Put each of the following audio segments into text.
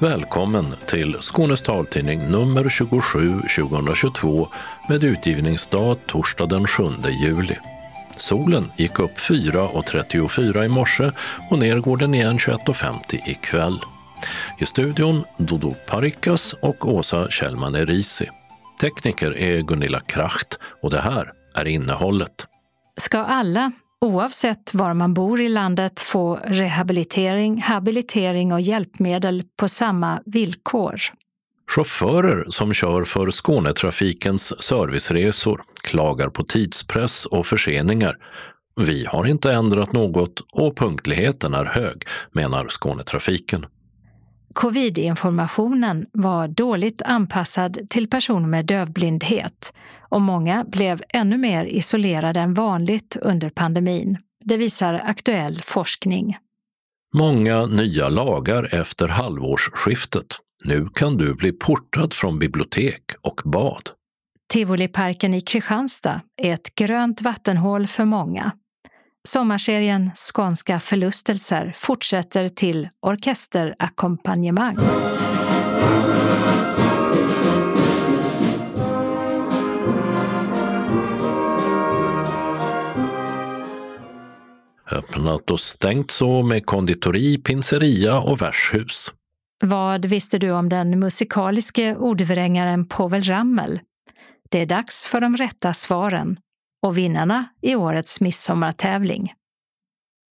Välkommen till Skånes taltidning nummer 27 2022 med utgivningsdag torsdag den 7 juli. Solen gick upp 4.34 i morse och ner går den igen 21.50 ikväll. I studion Dodo Parikas och Åsa Kjellman Erisi. Tekniker är Gunilla Kracht och det här är innehållet. Ska alla, oavsett var man bor i landet, få rehabilitering, habilitering och hjälpmedel på samma villkor? Chaufförer som kör för Skånetrafikens serviceresor klagar på tidspress och förseningar. Vi har inte ändrat något och punktligheten är hög, menar Skånetrafiken. Covid-informationen var dåligt anpassad till personer med dövblindhet och många blev ännu mer isolerade än vanligt under pandemin. Det visar aktuell forskning. Många nya lagar efter halvårsskiftet. Nu kan du bli portad från bibliotek och bad. Tivoliparken i Kristianstad är ett grönt vattenhål för många. Sommarserien Skånska förlustelser fortsätter till orkesterakkompanjemang. Öppnat och stängt så med konditori, pinzeria och värdshus. Vad visste du om den musikaliske ordvrängaren Povel Ramel? Det är dags för de rätta svaren och vinnarna i årets midsommartävling.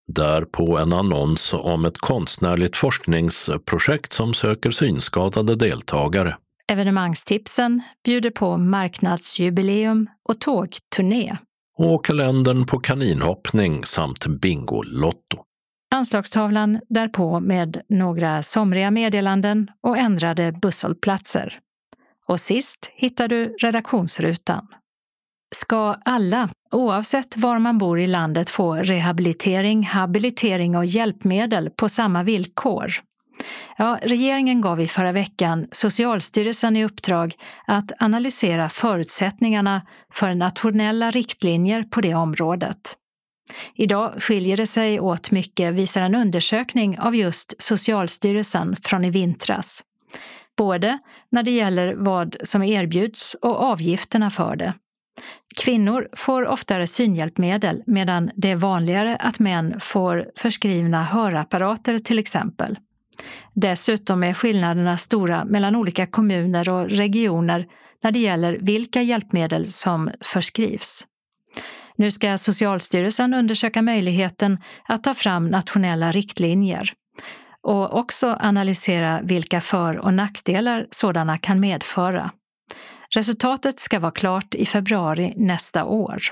Därpå en annons om ett konstnärligt forskningsprojekt som söker synskadade deltagare. Evenemangstipsen bjuder på marknadsjubileum och tågturné. Och kalendern på kaninhoppning samt Bingolotto. Anslagstavlan därpå med några somriga meddelanden och ändrade busshållplatser. Och sist hittar du redaktionsrutan. Ska alla, oavsett var man bor i landet, få rehabilitering, habilitering och hjälpmedel på samma villkor? Ja, regeringen gav i förra veckan Socialstyrelsen i uppdrag att analysera förutsättningarna för nationella riktlinjer på det området. Idag skiljer det sig åt mycket, visar en undersökning av just Socialstyrelsen från i vintras. Både när det gäller vad som erbjuds och avgifterna för det. Kvinnor får oftare synhjälpmedel medan det är vanligare att män får förskrivna hörapparater till exempel. Dessutom är skillnaderna stora mellan olika kommuner och regioner när det gäller vilka hjälpmedel som förskrivs. Nu ska Socialstyrelsen undersöka möjligheten att ta fram nationella riktlinjer och också analysera vilka för och nackdelar sådana kan medföra. Resultatet ska vara klart i februari nästa år.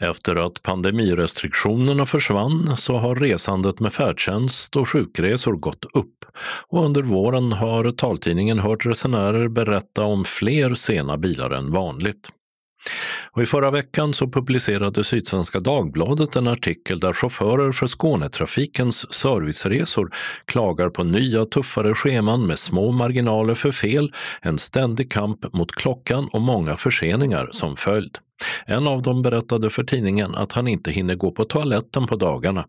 Efter att pandemirestriktionerna försvann så har resandet med färdtjänst och sjukresor gått upp och under våren har taltidningen hört resenärer berätta om fler sena bilar än vanligt. Och I förra veckan så publicerade Sydsvenska Dagbladet en artikel där chaufförer för Skånetrafikens serviceresor klagar på nya tuffare scheman med små marginaler för fel, en ständig kamp mot klockan och många förseningar som följd. En av dem berättade för tidningen att han inte hinner gå på toaletten på dagarna.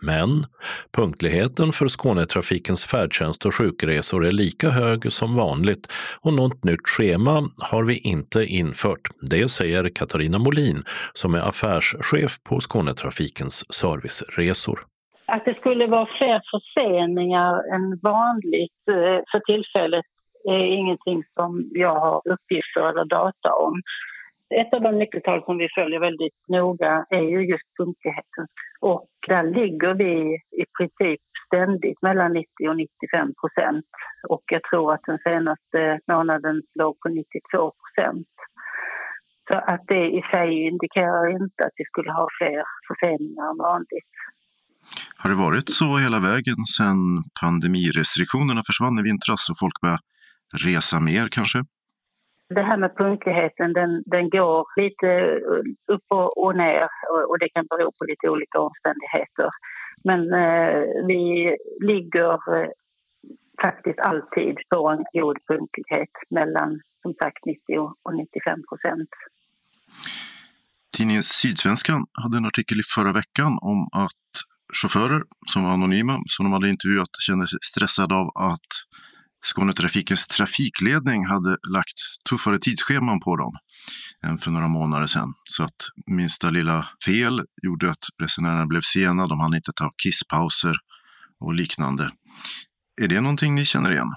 Men punktligheten för Skånetrafikens färdtjänst och sjukresor är lika hög som vanligt och något nytt schema har vi inte infört. Det säger Katarina Molin som är affärschef på Skånetrafikens serviceresor. Att det skulle vara fler förseningar än vanligt eh, för tillfället är ingenting som jag har uppgifter eller data om. Ett av de nyckeltal som vi följer väldigt noga är ju just punktligheten. Och där ligger vi i princip ständigt mellan 90 och 95 procent. Och jag tror att den senaste månaden låg på 92 procent. Så att det i sig indikerar inte att vi skulle ha fler förseningar än vanligt. Har det varit så hela vägen sedan pandemirestriktionerna försvann i vintras och folk började resa mer kanske? Det här med punktligheten den, den går lite eh, upp och, och ner och, och, det kan bero på lite olika omständigheter. Men eh, vi ligger eh, faktiskt alltid på en god punktlighet mellan som sagt 90 och 95 procent. Tidningen Sydsvenskan hade en artikel i förra veckan om att chaufförer som var anonyma, som de hade intervjuat, kände sig stressade av att Skånetrafikens trafikledning hade lagt tuffare tidsscheman på dem än för några månader sedan. Så att minsta lilla fel gjorde att resenärerna blev sena, de hann inte ta kisspauser och liknande. Är det någonting ni känner igen?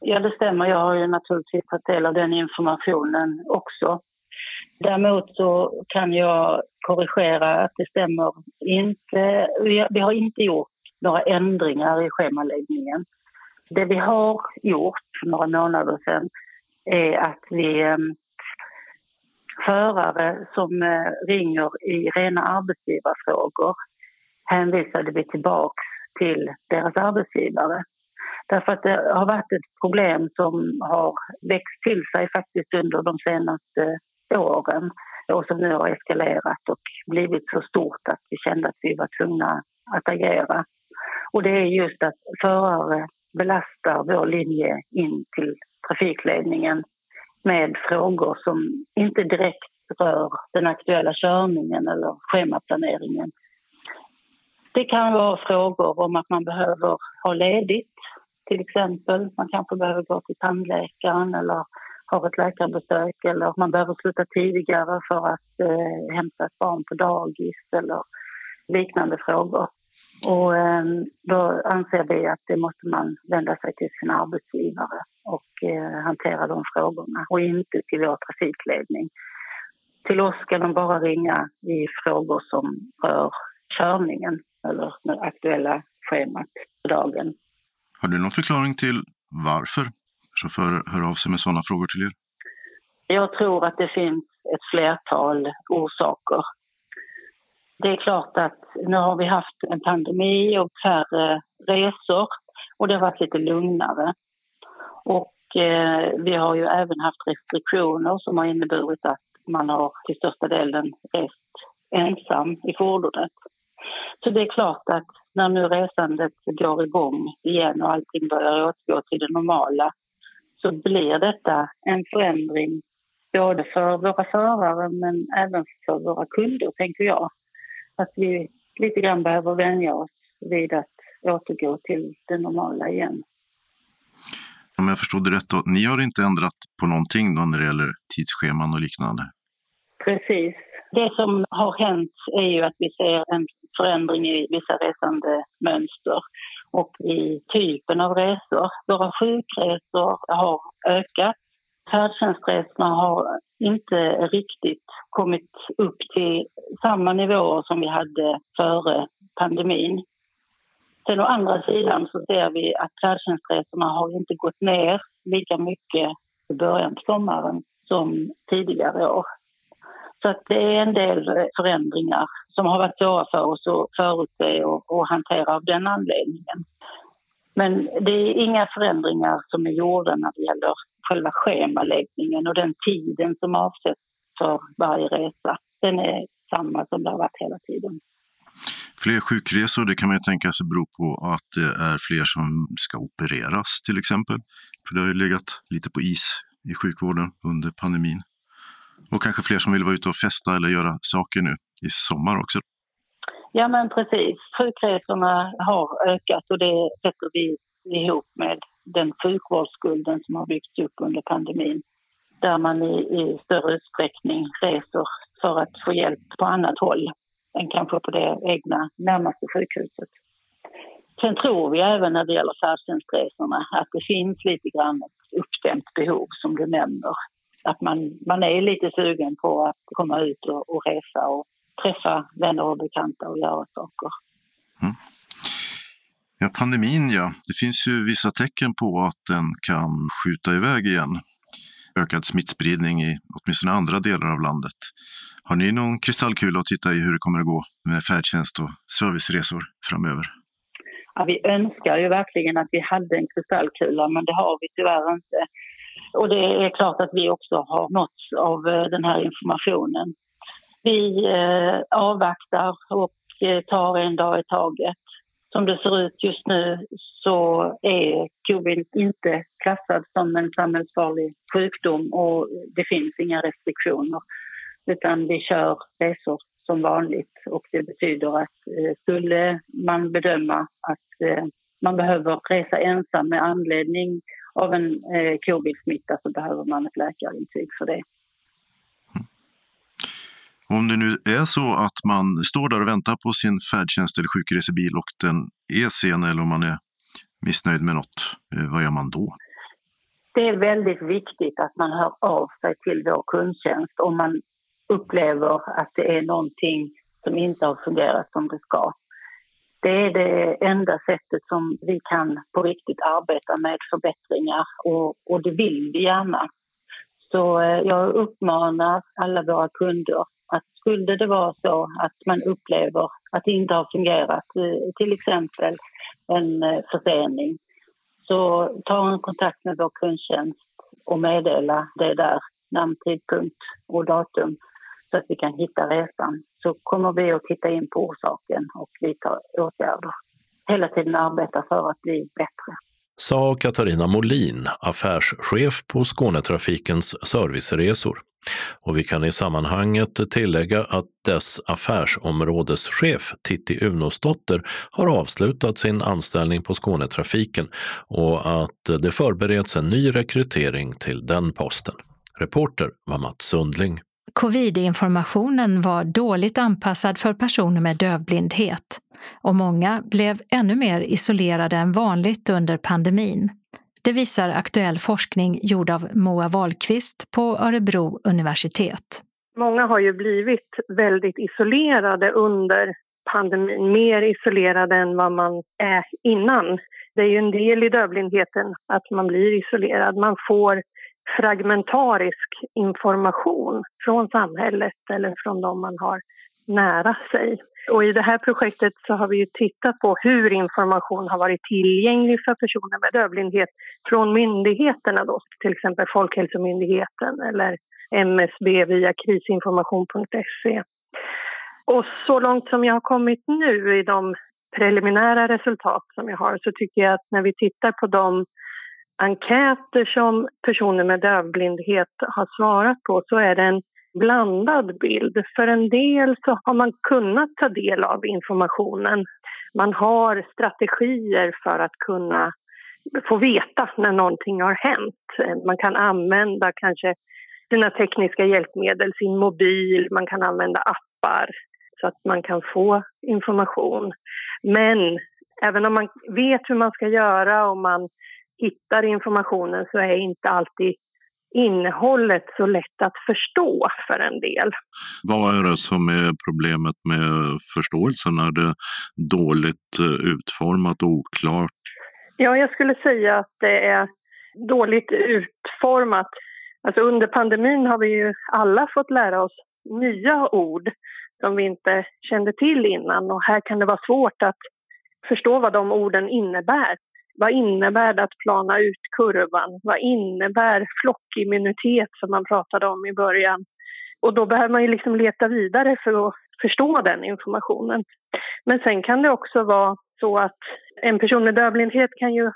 Ja, det stämmer. Jag har ju naturligtvis tagit del av den informationen också. Däremot så kan jag korrigera att det stämmer inte. Vi har inte gjort några ändringar i schemaläggningen. Det vi har gjort för några månader sedan är att vi ehm, förare som eh, ringer i rena arbetsgivarfrågor hänvisade vi tillbaks till deras arbetsgivare. Därför att det har varit ett problem som har växt till sig faktiskt under de senaste eh, åren och som nu har eskalerat och blivit så stort att vi kände att vi var tvungna att agera. Och det är just att förare belastar vår linje in till trafikledningen med frågor som inte direkt rör den aktuella körningen eller schemaplaneringen. Det kan vara frågor om att man behöver ha ledigt, till exempel. Man kanske behöver gå till tandläkaren eller har ett läkarbesök eller man behöver sluta tidigare för att eh, hämta ett barn på dagis eller liknande frågor. Och eh, då anser vi att det måste man vända sig till sin arbetsgivare och eh, hantera de frågorna och inte till vår trafikledning. Till oss ska de bara ringa i frågor som rör körningen eller det aktuella schemat för dagen. Har du någon förklaring till varför chaufförer hör av sig med sådana frågor till er? Jag tror att det finns ett flertal orsaker det är klart att nu har vi haft en pandemi och färre resor och det har varit lite lugnare. Och eh, vi har ju även haft restriktioner som har inneburit att man har till största delen rest ensam i fordonet. Så det är klart att när nu resandet går igång igen och allting börjar återgå till det normala så blir detta en förändring både för våra förare men även för våra kunder, tänker jag att vi lite grann behöver vänja oss vid att återgå till det normala igen. Om jag förstod det rätt, då, ni har inte ändrat på någonting då när det gäller tidsscheman och liknande? Precis. Det som har hänt är ju att vi ser en förändring i vissa resandemönster och i typen av resor. Våra sjukresor har ökat. Färdtjänstresorna har inte riktigt kommit upp till samma nivåer som vi hade före pandemin. Sen å andra sidan så ser vi att färdtjänstresorna har inte gått ner lika mycket i början på sommaren som tidigare år. Så att det är en del förändringar som har varit svåra för oss att förutse och, och hantera av den anledningen. Men det är inga förändringar som är gjorda när det gäller själva schemaläggningen och den tiden som avsätts för varje resa. Den är samma som det har varit hela tiden. Fler sjukresor, det kan man ju tänka sig beror på att det är fler som ska opereras till exempel. För det har ju legat lite på is i sjukvården under pandemin. Och kanske fler som vill vara ute och festa eller göra saker nu i sommar också. Ja men precis, sjukresorna har ökat och det sätter vi ihop med den sjukvårdsskulden som har byggts upp under pandemin där man i, i större utsträckning reser för att få hjälp på annat håll än kanske på det egna närmaste sjukhuset. Sen tror vi även när det gäller färdtjänstresorna att det finns lite grann ett uppdämt behov som du nämner. Att man, man är lite sugen på att komma ut och, och resa och träffa vänner och bekanta och göra saker. Mm. Ja, pandemin ja, det finns ju vissa tecken på att den kan skjuta iväg igen. Ökad smittspridning i åtminstone andra delar av landet. Har ni någon kristallkula att titta i hur det kommer att gå med färdtjänst och serviceresor framöver? Ja, vi önskar ju verkligen att vi hade en kristallkula, men det har vi tyvärr inte. Och det är klart att vi också har nåtts av eh, den här informationen. Vi eh, avvaktar och eh, tar en dag i taget som det ser ut just nu så är covid inte klassad som en samhällsfarlig sjukdom och det finns inga restriktioner. Utan vi kör resor som vanligt och det betyder att eh, skulle man bedöma att eh, man behöver resa ensam med anledning av en eh, covid-smitta så behöver man ett läkarintyg för det. Om det nu är så att man står där och väntar på sin färdtjänst eller sjukresebil och den är sen eller om man är missnöjd med något, eh, vad gör man då? Det är väldigt viktigt att man hör av sig till vår kundtjänst om man upplever att det är någonting som inte har fungerat som det ska. Det är det enda sättet som vi kan på riktigt arbeta med förbättringar och, och det vill vi gärna. Så eh, jag uppmanar alla våra kunder skulle det vara så att man upplever att det inte har fungerat, eh, till exempel en eh, försening, så ta en kontakt med vår kundtjänst och meddela det där, namn, tidpunkt och datum så att vi kan hitta resan. Så kommer vi att titta in på orsaken och vidta åtgärder. Hela tiden arbeta för att bli bättre. Sa Katarina Molin, affärschef på Skånetrafikens serviceresor. Och vi kan i sammanhanget tillägga att dess affärsområdeschef Titti Unosdotter har avslutat sin anställning på Skånetrafiken och att det förbereds en ny rekrytering till den posten. Reporter var Mats Sundling. Covid-informationen var dåligt anpassad för personer med dövblindhet och många blev ännu mer isolerade än vanligt under pandemin. Det visar aktuell forskning gjord av Moa Wahlqvist på Örebro universitet. Många har ju blivit väldigt isolerade under pandemin, mer isolerade än vad man är innan. Det är ju en del i dövblindheten att man blir isolerad. Man får fragmentarisk information från samhället eller från de man har nära sig. Och I det här projektet så har vi ju tittat på hur information har varit tillgänglig för personer med dövblindhet från myndigheterna, då, till exempel Folkhälsomyndigheten eller MSB via krisinformation.se. Och så långt som jag har kommit nu i de preliminära resultat som jag har så tycker jag att när vi tittar på de enkäter som personer med dövblindhet har svarat på så är det en blandad bild. För en del så har man kunnat ta del av informationen. Man har strategier för att kunna få veta när någonting har hänt. Man kan använda kanske sina tekniska hjälpmedel, sin mobil, man kan använda appar så att man kan få information. Men även om man vet hur man ska göra och man hittar informationen så är inte alltid innehållet så lätt att förstå för en del. Vad är det som är problemet med förståelsen? Är det dåligt eh, utformat och oklart? Ja, jag skulle säga att det är dåligt utformat. Alltså under pandemin har vi ju alla fått lära oss nya ord som vi inte kände till innan och här kan det vara svårt att förstå vad de orden innebär. Vad innebär det att plana ut kurvan? Vad innebär flockimmunitet som man pratade om i början? Och då behöver man ju liksom leta vidare för att förstå den informationen. Men sen kan det också vara så att en person med dövblindhet kan ju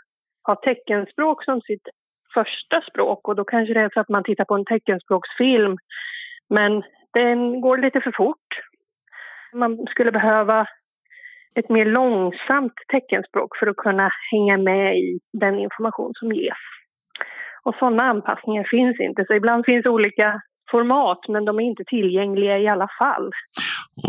ha teckenspråk som sitt första språk och då kanske det är så att man tittar på en teckenspråksfilm men den går lite för fort. Man skulle behöva ett mer långsamt teckenspråk för att kunna hänga med i den information som ges. Och sådana anpassningar finns inte, så ibland finns olika format men de är inte tillgängliga i alla fall.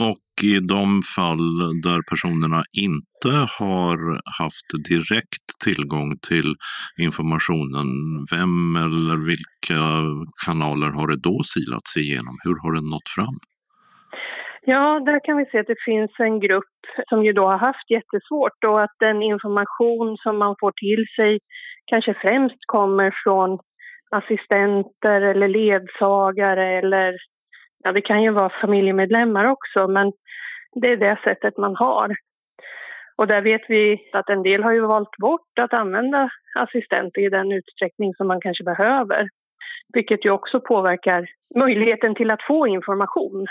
Och i de fall där personerna inte har haft direkt tillgång till informationen, vem eller vilka kanaler har det då silats igenom? Hur har den nått fram? Ja, där kan vi se att det finns en grupp som ju då har haft jättesvårt och att den information som man får till sig kanske främst kommer från assistenter eller ledsagare eller ja, det kan ju vara familjemedlemmar också, men det är det sättet man har. Och där vet vi att en del har ju valt bort att använda assistenter i den utsträckning som man kanske behöver vilket ju också påverkar möjligheten till att få information.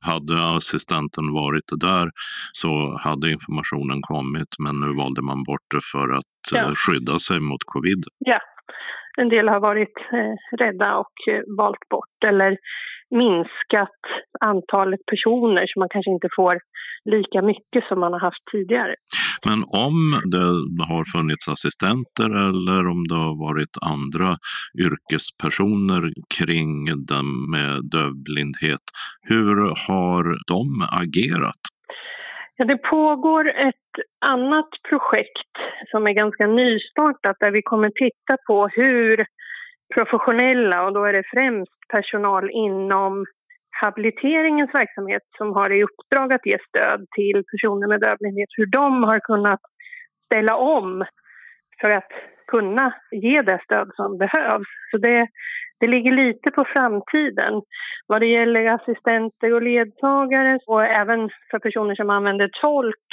Hade assistenten varit där så hade informationen kommit men nu valde man bort det för att ja. Eh, skydda sig mot covid. Ja, en del har varit eh, rädda och eh, valt bort eller minskat antalet personer så man kanske inte får lika mycket som man har haft tidigare. Men om det har funnits assistenter eller om det har varit andra yrkespersoner kring den med dövblindhet, hur har de agerat? Ja, det pågår ett annat projekt som är ganska nystartat där vi kommer titta på hur professionella, och då är det främst personal inom habiliteringens verksamhet som har i uppdrag att ge stöd till personer med dövblindhet, hur de har kunnat ställa om för att kunna ge det stöd som behövs. Så det, det ligger lite på framtiden. Vad det gäller assistenter och ledsagare och även för personer som använder tolk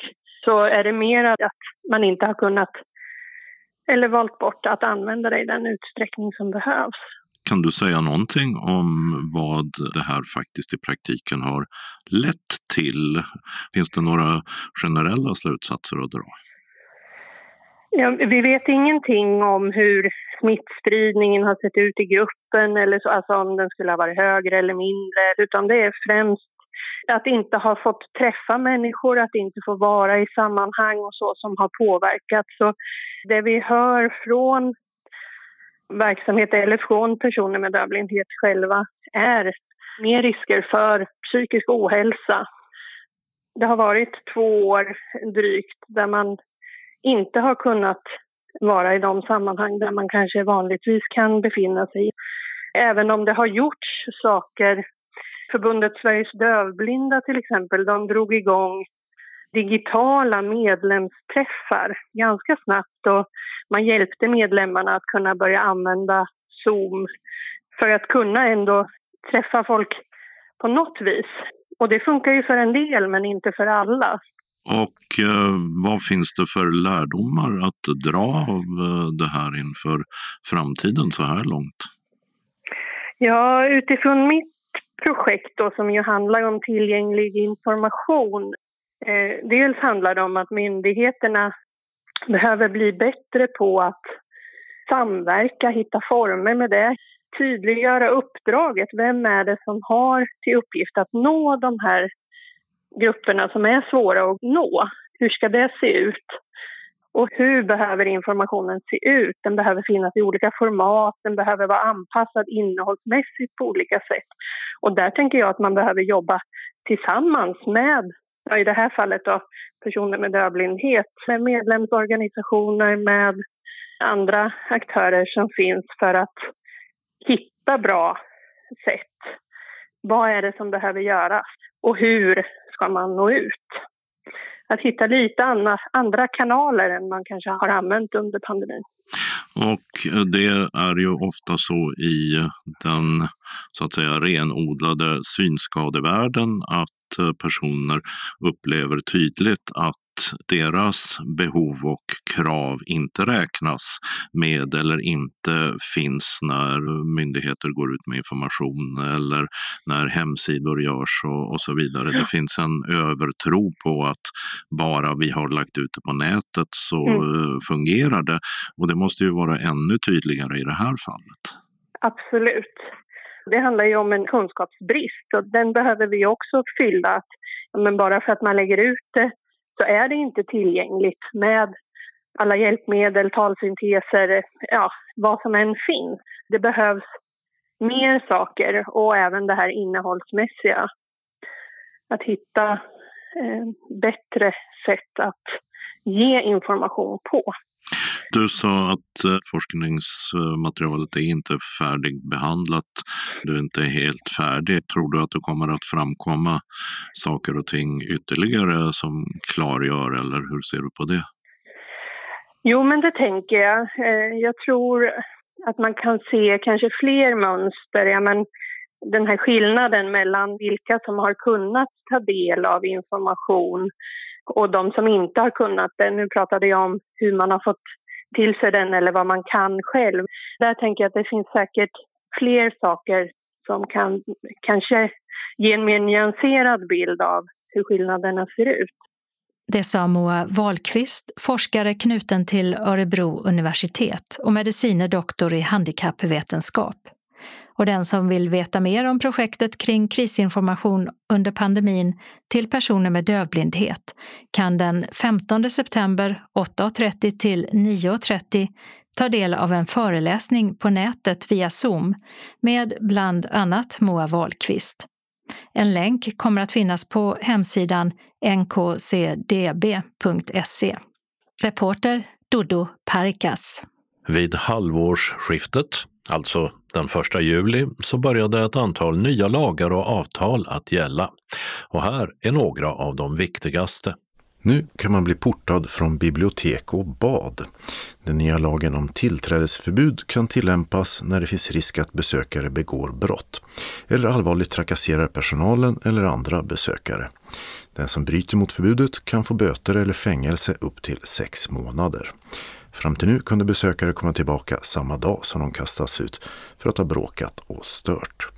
så är det mer att man inte har kunnat eller valt bort att använda det i den utsträckning som behövs. Kan du säga någonting om vad det här faktiskt i praktiken har lett till? Finns det några generella slutsatser att dra? Ja, vi vet ingenting om hur smittspridningen har sett ut i gruppen eller så, alltså om den skulle ha varit högre eller mindre, utan det är främst att inte ha fått träffa människor, att inte få vara i sammanhang och så som har påverkat. Så det vi hör från verksamheter eller från personer med dövblindhet själva är mer risker för psykisk ohälsa. Det har varit två år drygt där man inte har kunnat vara i de sammanhang där man kanske vanligtvis kan befinna sig. Även om det har gjorts saker. Förbundet Sveriges dövblinda till exempel, de drog igång digitala medlemsträffar ganska snabbt och man hjälpte medlemmarna att kunna börja använda Zoom för att kunna ändå träffa folk på något vis. Och det funkar ju för en del men inte för alla. Och eh, vad finns det för lärdomar att dra av eh, det här inför framtiden så här långt? Ja, utifrån mitt projekt då, som ju handlar om tillgänglig information. Eh, dels handlar det om att myndigheterna behöver bli bättre på att samverka, hitta former med det. Tydliggöra uppdraget. Vem är det som har till uppgift att nå de här grupperna som är svåra att nå. Hur ska det se ut? Och hur behöver informationen se ut? Den behöver finnas i olika format, den behöver vara anpassad innehållsmässigt på olika sätt. Och där tänker jag att man behöver jobba tillsammans med, i det här fallet då, personer med dövblindhet, med medlemsorganisationer, med andra aktörer som finns för att hitta bra sätt. Vad är det som behöver göras och hur ska man nå ut? Att hitta lite andra, andra kanaler än man kanske har använt under pandemin. Och eh, det är ju ofta så i den så att säga renodlade synskadevärlden att eh, personer upplever tydligt att deras behov och krav inte räknas med eller inte finns när myndigheter går ut med information eller när hemsidor görs och, och så vidare. Ja. Det finns en övertro på att bara vi har lagt ut det på nätet så mm. fungerar det. Och det måste ju vara ännu tydligare i det här fallet. Absolut. Det handlar ju om en kunskapsbrist och den behöver vi också fylla. Men bara för att man lägger ut det så är det inte tillgängligt med alla hjälpmedel, talsynteser, ja, vad som än finns. Det behövs mer saker och även det här innehållsmässiga. Att hitta eh, bättre sätt att ge information på. Du sa att eh, forskningsmaterialet är inte färdigbehandlat. Du är inte helt färdig. Tror du att det kommer att framkomma saker och ting ytterligare som klargör eller hur ser du på det? Jo, men det tänker jag. Eh, jag tror att man kan se kanske fler mönster. Ja, men den här skillnaden mellan vilka som har kunnat ta del av information och de som inte har kunnat det. Nu pratade jag om hur man har fått till sig den eller vad man kan själv. Där tänker jag att det finns säkert fler saker som kan kanske ge en mer nyanserad bild av hur skillnaderna ser ut. Det sa Moa Wahlqvist, forskare knuten till Örebro universitet och medicine doktor i handikappvetenskap. Och den som vill veta mer om projektet kring krisinformation under pandemin till personer med dövblindhet kan den 15 september 8.30 till 9.30 ta del av en föreläsning på nätet via Zoom med bland annat Moa Wahlqvist. En länk kommer att finnas på hemsidan nkcdb.se. Reporter Dodo Parikas. Vid halvårsskiftet, alltså den 1 juli, så började ett antal nya lagar och avtal att gälla. Och här är några av de viktigaste. Nu kan man bli portad från bibliotek och bad. Den nya lagen om tillträdesförbud kan tillämpas när det finns risk att besökare begår brott eller allvarligt trakasserar personalen eller andra besökare. Den som bryter mot förbudet kan få böter eller fängelse upp till sex månader. Fram till nu kunde besökare komma tillbaka samma dag som de kastas ut för att ha bråkat och stört.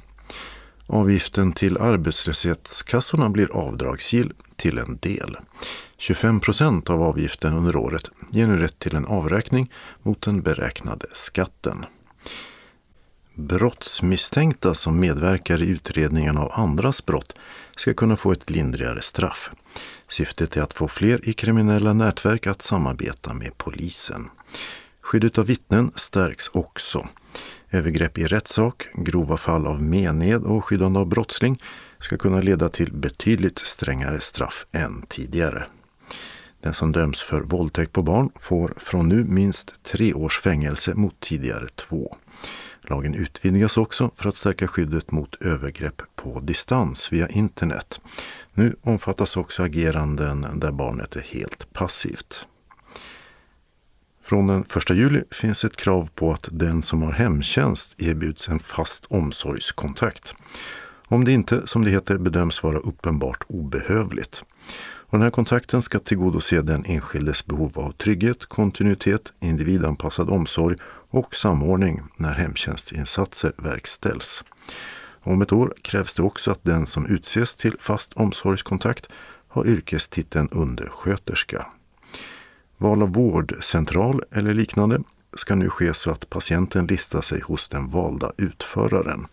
Avgiften till arbetslöshetskassorna blir avdragsgill till en del. 25 procent av avgiften under året ger nu rätt till en avräkning mot den beräknade skatten. Brottsmisstänkta som medverkar i utredningen av andras brott ska kunna få ett lindrigare straff. Syftet är att få fler i kriminella nätverk att samarbeta med polisen. Skyddet av vittnen stärks också. Övergrepp i rättssak, grova fall av mened och skyddande av brottsling ska kunna leda till betydligt strängare straff än tidigare. Den som döms för våldtäkt på barn får från nu minst tre års fängelse mot tidigare två. Lagen utvidgas också för att stärka skyddet mot övergrepp på distans via internet. Nu omfattas också ageranden där barnet är helt passivt. Från den 1 juli finns ett krav på att den som har hemtjänst erbjuds en fast omsorgskontakt. Om det inte, som det heter, bedöms vara uppenbart obehövligt. Och den här kontakten ska tillgodose den enskildes behov av trygghet, kontinuitet, individanpassad omsorg och samordning när hemtjänstinsatser verkställs. Om ett år krävs det också att den som utses till fast omsorgskontakt har yrkestiteln undersköterska. Val av vårdcentral eller liknande ska nu ske så att patienten listar sig hos den valda utföraren.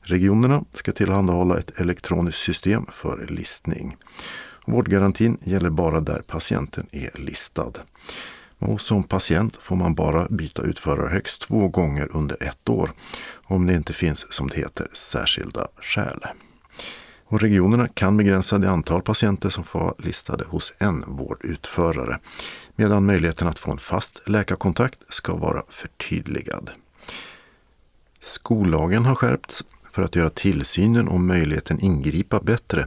Regionerna ska tillhandahålla ett elektroniskt system för listning. Vårdgarantin gäller bara där patienten är listad. Och som patient får man bara byta utförare högst två gånger under ett år om det inte finns, som det heter, särskilda skäl. Och regionerna kan begränsa det antal patienter som får vara listade hos en vårdutförare medan möjligheten att få en fast läkarkontakt ska vara förtydligad. Skollagen har skärpts för att göra tillsynen och möjligheten ingripa bättre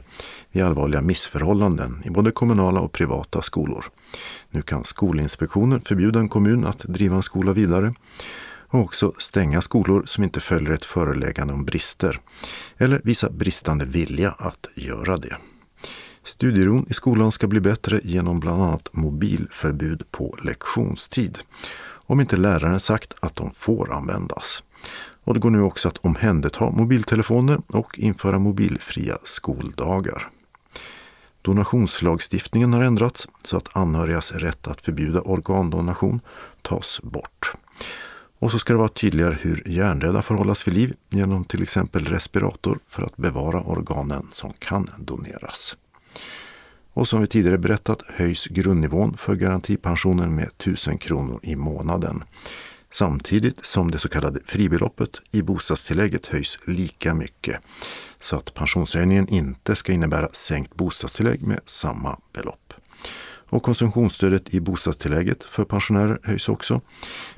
vid allvarliga missförhållanden i både kommunala och privata skolor. Nu kan Skolinspektionen förbjuda en kommun att driva en skola vidare och också stänga skolor som inte följer ett föreläggande om brister eller visa bristande vilja att göra det. Studieron i skolan ska bli bättre genom bland annat mobilförbud på lektionstid. Om inte läraren sagt att de får användas. Och det går nu också att omhänderta mobiltelefoner och införa mobilfria skoldagar. Donationslagstiftningen har ändrats så att anhörigas rätt att förbjuda organdonation tas bort. Och så ska det vara tydligare hur hjärndöda får hållas vid liv genom till exempel respirator för att bevara organen som kan doneras. Och som vi tidigare berättat höjs grundnivån för garantipensionen med 1000 kronor i månaden. Samtidigt som det så kallade fribeloppet i bostadstillägget höjs lika mycket. Så att pensionshöjningen inte ska innebära sänkt bostadstillägg med samma belopp. Och konsumtionsstödet i bostadstillägget för pensionärer höjs också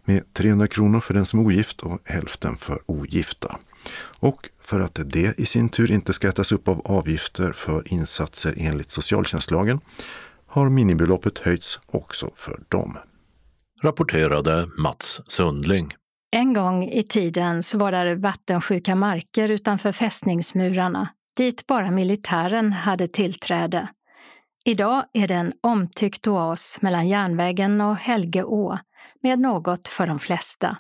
med 300 kronor för den som är ogift och hälften för ogifta. Och för att det i sin tur inte ska ätas upp av avgifter för insatser enligt socialtjänstlagen har minibeloppet höjts också för dem. Rapporterade Mats Sundling. En gång i tiden så var det vattensjuka marker utanför fästningsmurarna dit bara militären hade tillträde. Idag är det en omtyckt oas mellan järnvägen och Helgeå med något för de flesta.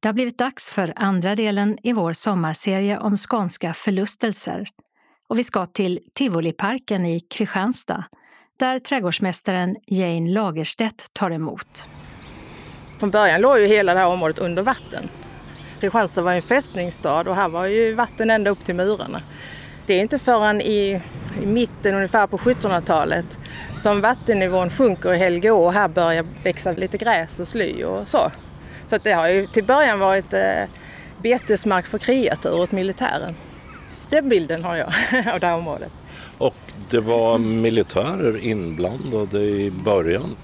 Det har blivit dags för andra delen i vår sommarserie om skånska förlustelser. Och vi ska till Tivoliparken i Kristianstad där trädgårdsmästaren Jane Lagerstedt tar emot. Från början låg ju hela det här området under vatten. Kristianstad var en fästningsstad och här var ju vatten ända upp till murarna. Det är inte förrän i, i mitten ungefär på 1700-talet som vattennivån sjunker i Helgeå och här börjar växa lite gräs och sly och så. Så det har ju till början varit eh, betesmark för kreatur åt militären. Den bilden har jag av det här området. Och det var militärer inblandade i början?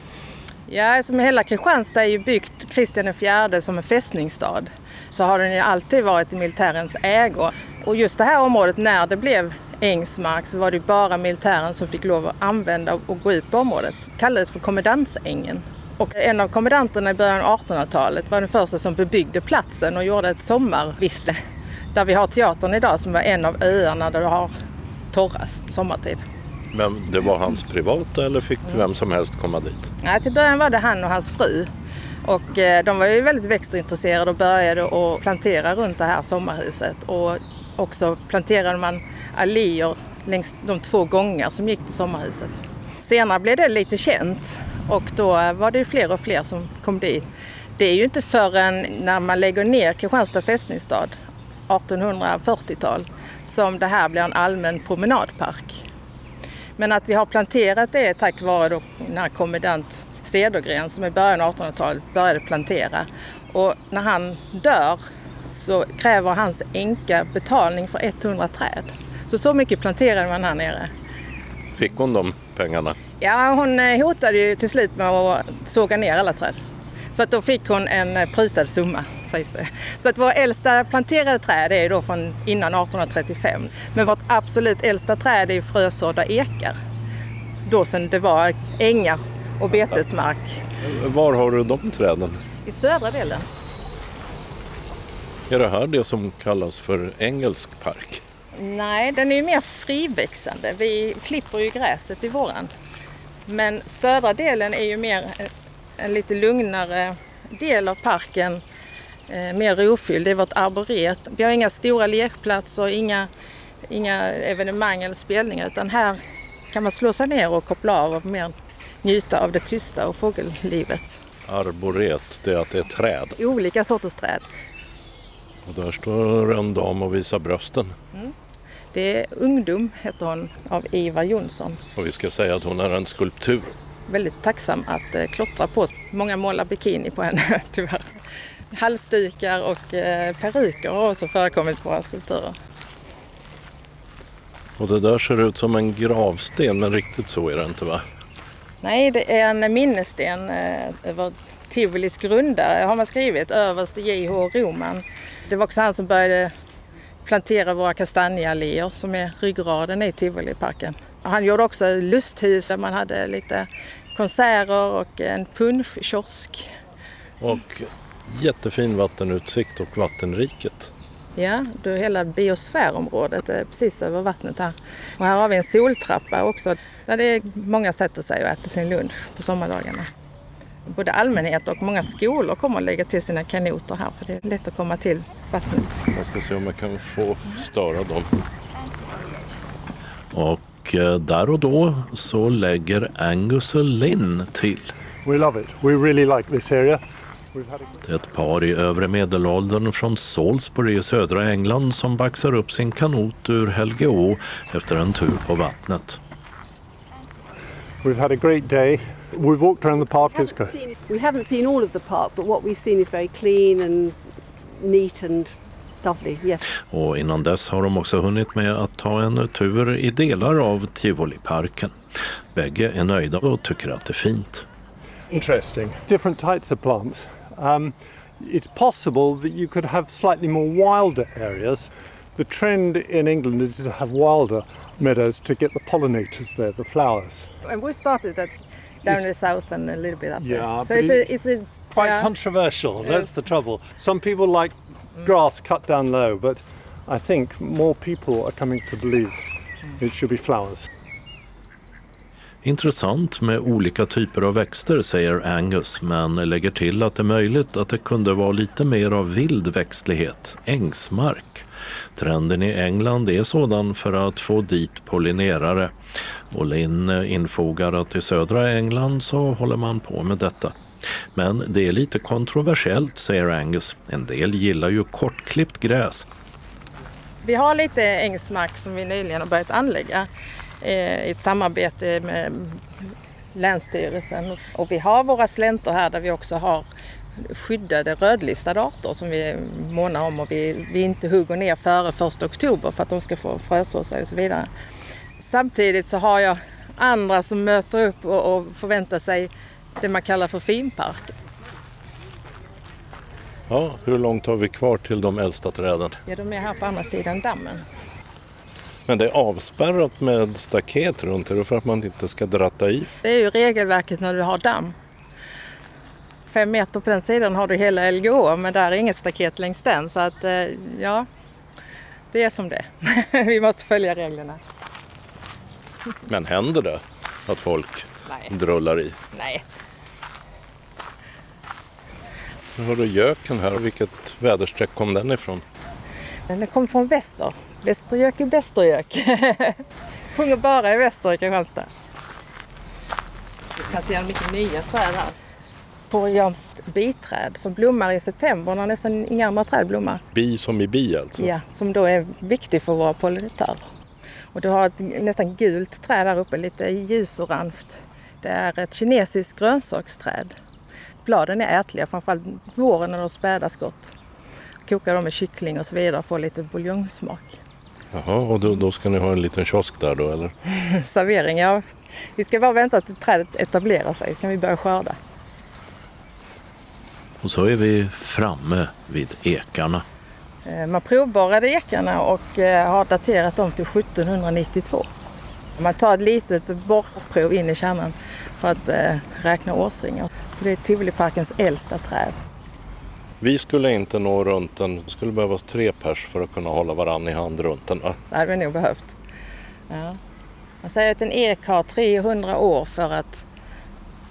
Ja, alltså, som hela Kristianstad är ju byggt Kristian IV som en fästningsstad. Så har den ju alltid varit i militärens ägo. Och just det här området, när det blev ängsmark så var det bara militären som fick lov att använda och gå ut på området. Det kallades för kommendansängen. Och en av kommendanterna i början av 1800-talet var den första som bebyggde platsen och gjorde ett sommarviste. Där vi har teatern idag som var en av öarna där det har torrast sommartid. Men det var hans privata eller fick vem som helst komma dit? Ja, till början var det han och hans fru. Och eh, de var ju väldigt växtintresserade och började att plantera runt det här sommarhuset. Och också planterade man alléer längs de två gångar som gick till sommarhuset. Senare blev det lite känt och då var det fler och fler som kom dit. Det är ju inte förrän när man lägger ner Kristianstad fästningsstad 1840-tal som det här blir en allmän promenadpark. Men att vi har planterat det tack vare då när kommendant Cedergren som i början av 1800-talet började plantera. Och när han dör så kräver hans änka betalning för 100 träd. Så så mycket planterade man här nere. Fick hon de pengarna? Ja, hon eh, hotade ju till slut med att såga ner alla träd. Så att då fick hon en prutad summa, sägs det. Så att våra äldsta planterade träd är då från innan 1835. Men vårt absolut äldsta träd är frösådda ekar. Då sen det var ängar och betesmark. Var har du de träden? I södra delen. Är det här det som kallas för engelsk park? Nej, den är ju mer friväxande. Vi klipper ju gräset i våran. Men södra delen är ju mer en lite lugnare del av parken. Eh, mer rofylld. Det är vårt arboret. Vi har inga stora lekplatser, inga, inga evenemang eller spelningar utan här kan man slå sig ner och koppla av och mer njuta av det tysta och fågellivet. Arboret, det är att det är träd. Olika sorters träd. Och där står en dam och visar brösten. Mm. Det är Ungdom, heter hon, av Ivar Jonsson. Och vi ska säga att hon är en skulptur. Väldigt tacksam att eh, klottra på. Många målar bikini på henne, tyvärr. Halsdukar och eh, peruker har också förekommit på våra skulpturer. Och det där ser ut som en gravsten, men riktigt så är det inte va? Nej, det är en minnessten eh, över Tivolis grundare har man skrivit, överste J.H. Roman. Det var också han som började plantera våra kastanjealléer som är ryggraden i Tivoliparken. Han gjorde också lusthus där man hade lite konserter och en punschkiosk. Och jättefin vattenutsikt och vattenriket. Ja, då hela biosfärområdet är precis över vattnet här. Och här har vi en soltrappa också där det är många sätter sig och äter sin lunch på sommardagarna. Både allmänhet och många skolor kommer att lägga till sina kanoter här för det är lätt att komma till vattnet. Jag ska se om jag kan få störa dem. Och eh, där och då så lägger Angus och Lynn till. We love it. We really like this area. Det är ett par i övre medelåldern från Salisbury i södra England som baxar upp sin kanot ur Helgeå efter en tur på vattnet. We've had a great day. We've walked around the park. It's good. Seen, we haven't seen all of the park, but what we've seen is very clean and neat and lovely. Yes. Och innan dess har de också hunnit med att ta en tur i delar av Tivoliparken. Bägge är nöjda och tycker att det är fint. Interesting. Different types of plants. Um, it's possible that you could have slightly more wilder areas. The trend in England is to have wilder meadows to get the pollinators there, the flowers. And we started at down in the south and a little bit up Yeah, there. So it's a, it's a Quite yeah. controversial, Yes. that's the trouble. Some people like grass cut down low, but I think more people are coming to believe it should be flowers. Intressant med olika typer av växter, säger Angus, men lägger till att det är möjligt att det kunde vara lite mer av vild växtlighet, ängsmark. Trenden i England är sådan för att få dit pollinerare. Och Linn infogar att i södra England så håller man på med detta. Men det är lite kontroversiellt, säger Angus. En del gillar ju kortklippt gräs. Vi har lite ängsmark som vi nyligen har börjat anlägga i ett samarbete med Länsstyrelsen. Och vi har våra släntor här där vi också har skyddade rödlistade arter som vi månar om och vi, vi inte hugger ner före 1 oktober för att de ska få fröså sig och så vidare. Samtidigt så har jag andra som möter upp och, och förväntar sig det man kallar för finpark. Ja, hur långt har vi kvar till de äldsta träden? Ja, de är här på andra sidan dammen. Men det är avspärrat med staket runt det för att man inte ska dratta i? Det är ju regelverket när du har damm. Fem meter på den sidan har du hela LGÅ men där är inget staket längs den så att eh, ja, det är som det Vi måste följa reglerna. Men händer det att folk Nej. drullar i? Nej. Nu har du göken här. Vilket väderstreck kom den ifrån? Den kom från väster. Västergök är bästergök. Sjunger bara i väster i Kristianstad. Vi planterar mycket nya träd här. Koreanskt biträd som blommar i september när nästan inga andra träd blommar. Bi som i bi alltså? Ja, som då är viktig för våra pollinatörer. Och du har ett nästan gult träd där uppe, lite ljusorange. Det är ett kinesiskt grönsaksträd. Bladen är ätliga, framförallt våren när de späda skott. Kokar dem med kyckling och så vidare och får lite buljongsmak. Jaha, och då, då, ska ni ha en liten kiosk där då eller? Servering, ja. Vi ska bara vänta att trädet etablerar sig, så kan vi börja skörda. Och så är vi framme vid ekarna. Eh, man provborrade ekarna och eh, har daterat dem till 1792. Man tar ett litet borrprov in i kärnan för att eh, räkna årsringar. Så det är Tivoliparkens äldsta träd. Vi skulle inte nå runt den. Det skulle behövas tre pers för att kunna hålla varann i hand runt den. Va? Det hade vi nog behövt. Ja. Man säger att en ek har 300 år för att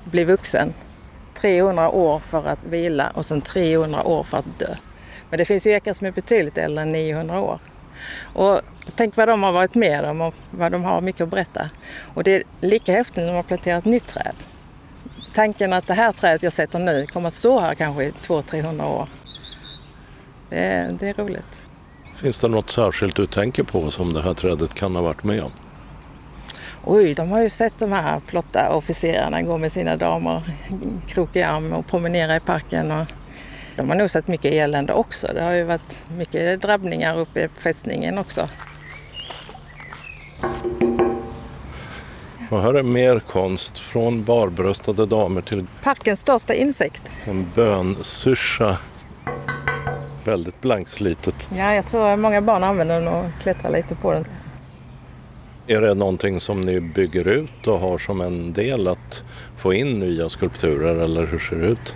bli vuxen. 300 år för att vila och sen 300 år för att dö. Men det finns ju ekar som är betydligt äldre än 900 år. Och tänk vad de har varit med om och vad de har mycket att berätta. Och det är lika häftigt när de har planterat nytt träd. Tanken att det här trädet jag sätter nu kommer att stå här kanske i 200-300 år. Det är, det är roligt. Finns det något särskilt du tänker på som det här trädet kan ha varit med om? Oj, de har ju sett de här flotta officerarna gå med sina damer krok i arm och promenera i parken. Och de har nog sett mycket elände också. Det har ju varit mycket drabbningar uppe på fästningen också. Och här är mer konst från barbröstade damer till Parkens största insekt. en bönsyrsa. Väldigt blankslitet. Ja, jag tror att många barn använder den och klättrar lite på den. Är det någonting som ni bygger ut och har som en del att få in nya skulpturer eller hur ser det ut?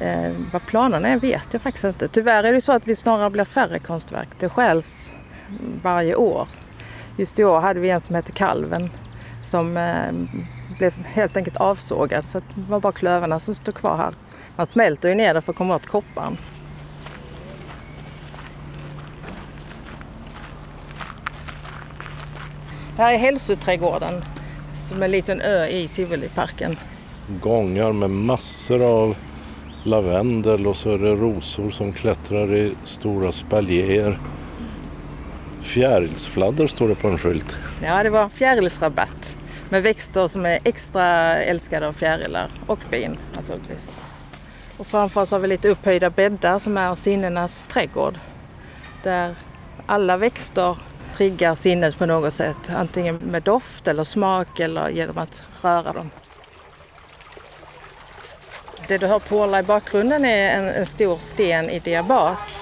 Eh, vad planerna är vet jag faktiskt inte. Tyvärr är det så att vi snarare blir färre konstverk. Det stjäls varje år. Just i år hade vi en som hette Kalven som eh, blev helt enkelt avsågad så det var bara klövarna som stod kvar här. Man smälter ju ner det för att komma åt kopparn. Det här är hälsoträdgården som är en liten ö i Tivoliparken. Gångar med massor av lavendel och så är det rosor som klättrar i stora spaljéer. Fjärilsfladder står det på en skylt. Ja, det var fjärilsrabatt med växter som är extra älskade av fjärilar och bin naturligtvis. Och framför oss har vi lite upphöjda bäddar som är sinnenas trädgård. Där alla växter triggar sinnet på något sätt. Antingen med doft eller smak eller genom att röra dem. Det du hör porla i bakgrunden är en, en stor sten i diabas.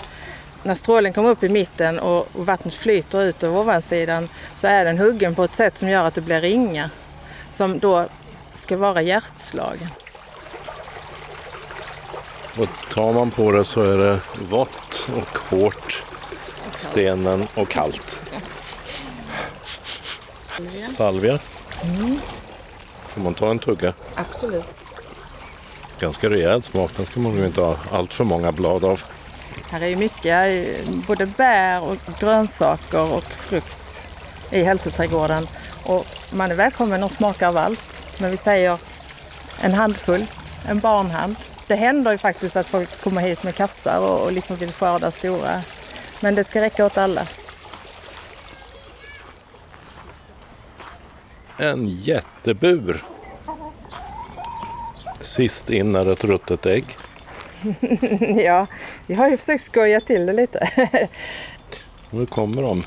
När strålen kommer upp i mitten och vattnet flyter ut över ovansidan så är den huggen på ett sätt som gör att det blir ringar som då ska vara hjärtslagen. Och tar man på det så är det vått och hårt, stenen och kallt. Salvia. Får man ta en tugga? Absolut. Ganska rejäl smak, den ska man nog inte ha allt för många blad av. Här är ju mycket, eh, både bär och grönsaker och frukt i hälsoträdgården. Och man är välkommen att smaka av allt. Men vi säger en handfull, en barnhand. Det händer ju faktiskt att folk kommer hit med kassar och, och liksom vill skörda stora. Men det ska räcka åt alla. En jättebur. Sist in är ett ruttet ägg. ja, vi har ju försökt skoja till det lite. Nu kommer de.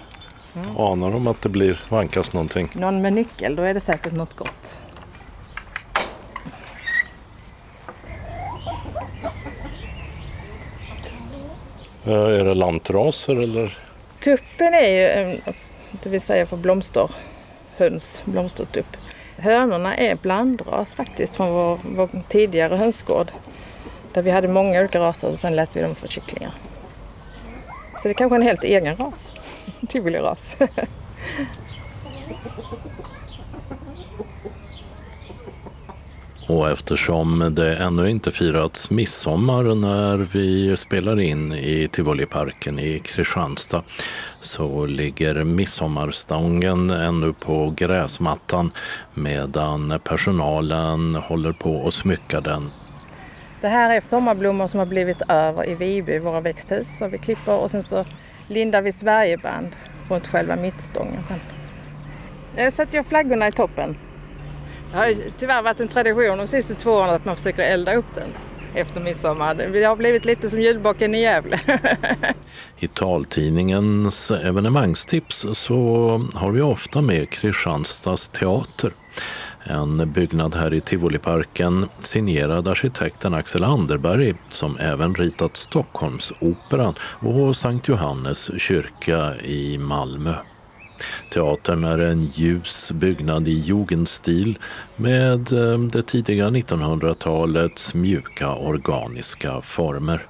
Anar de att det blir vankas någonting? Någon med nyckel, då är det säkert något gott. Är det lantraser eller? Tuppen är ju, en- det vill säga för blomsterhöns, blomstertupp. Hönorna är blandras faktiskt från vår, vår tidigare hönsgård. Där vi hade många olika raser och sen lät vi dem få kycklingar. Så det är kanske en helt egen ras. Tivoliras. Och eftersom det ännu inte firats midsommar när vi spelar in i Tivoliparken i Kristianstad så ligger midsommarstången ännu på gräsmattan medan personalen håller på att smycka den. Det här är sommarblommor som har blivit över i Viby, våra växthus. Så vi klipper och sen så lindar vi Sverigeband runt själva mittstången sen. Jag sätter jag flaggorna i toppen. Det har ju tyvärr varit en tradition de sista två åren att man försöker elda upp den efter midsommar. Det har blivit lite som julbocken i Gävle. I taltidningens evenemangstips så har vi ofta med Kristianstads teater. En byggnad här i Tivoliparken signerad arkitekten Axel Anderberg som även ritat Stockholmsoperan och Sankt Johannes kyrka i Malmö. Teatern är en ljus byggnad i jugendstil med eh, det tidiga 1900-talets mjuka organiska former.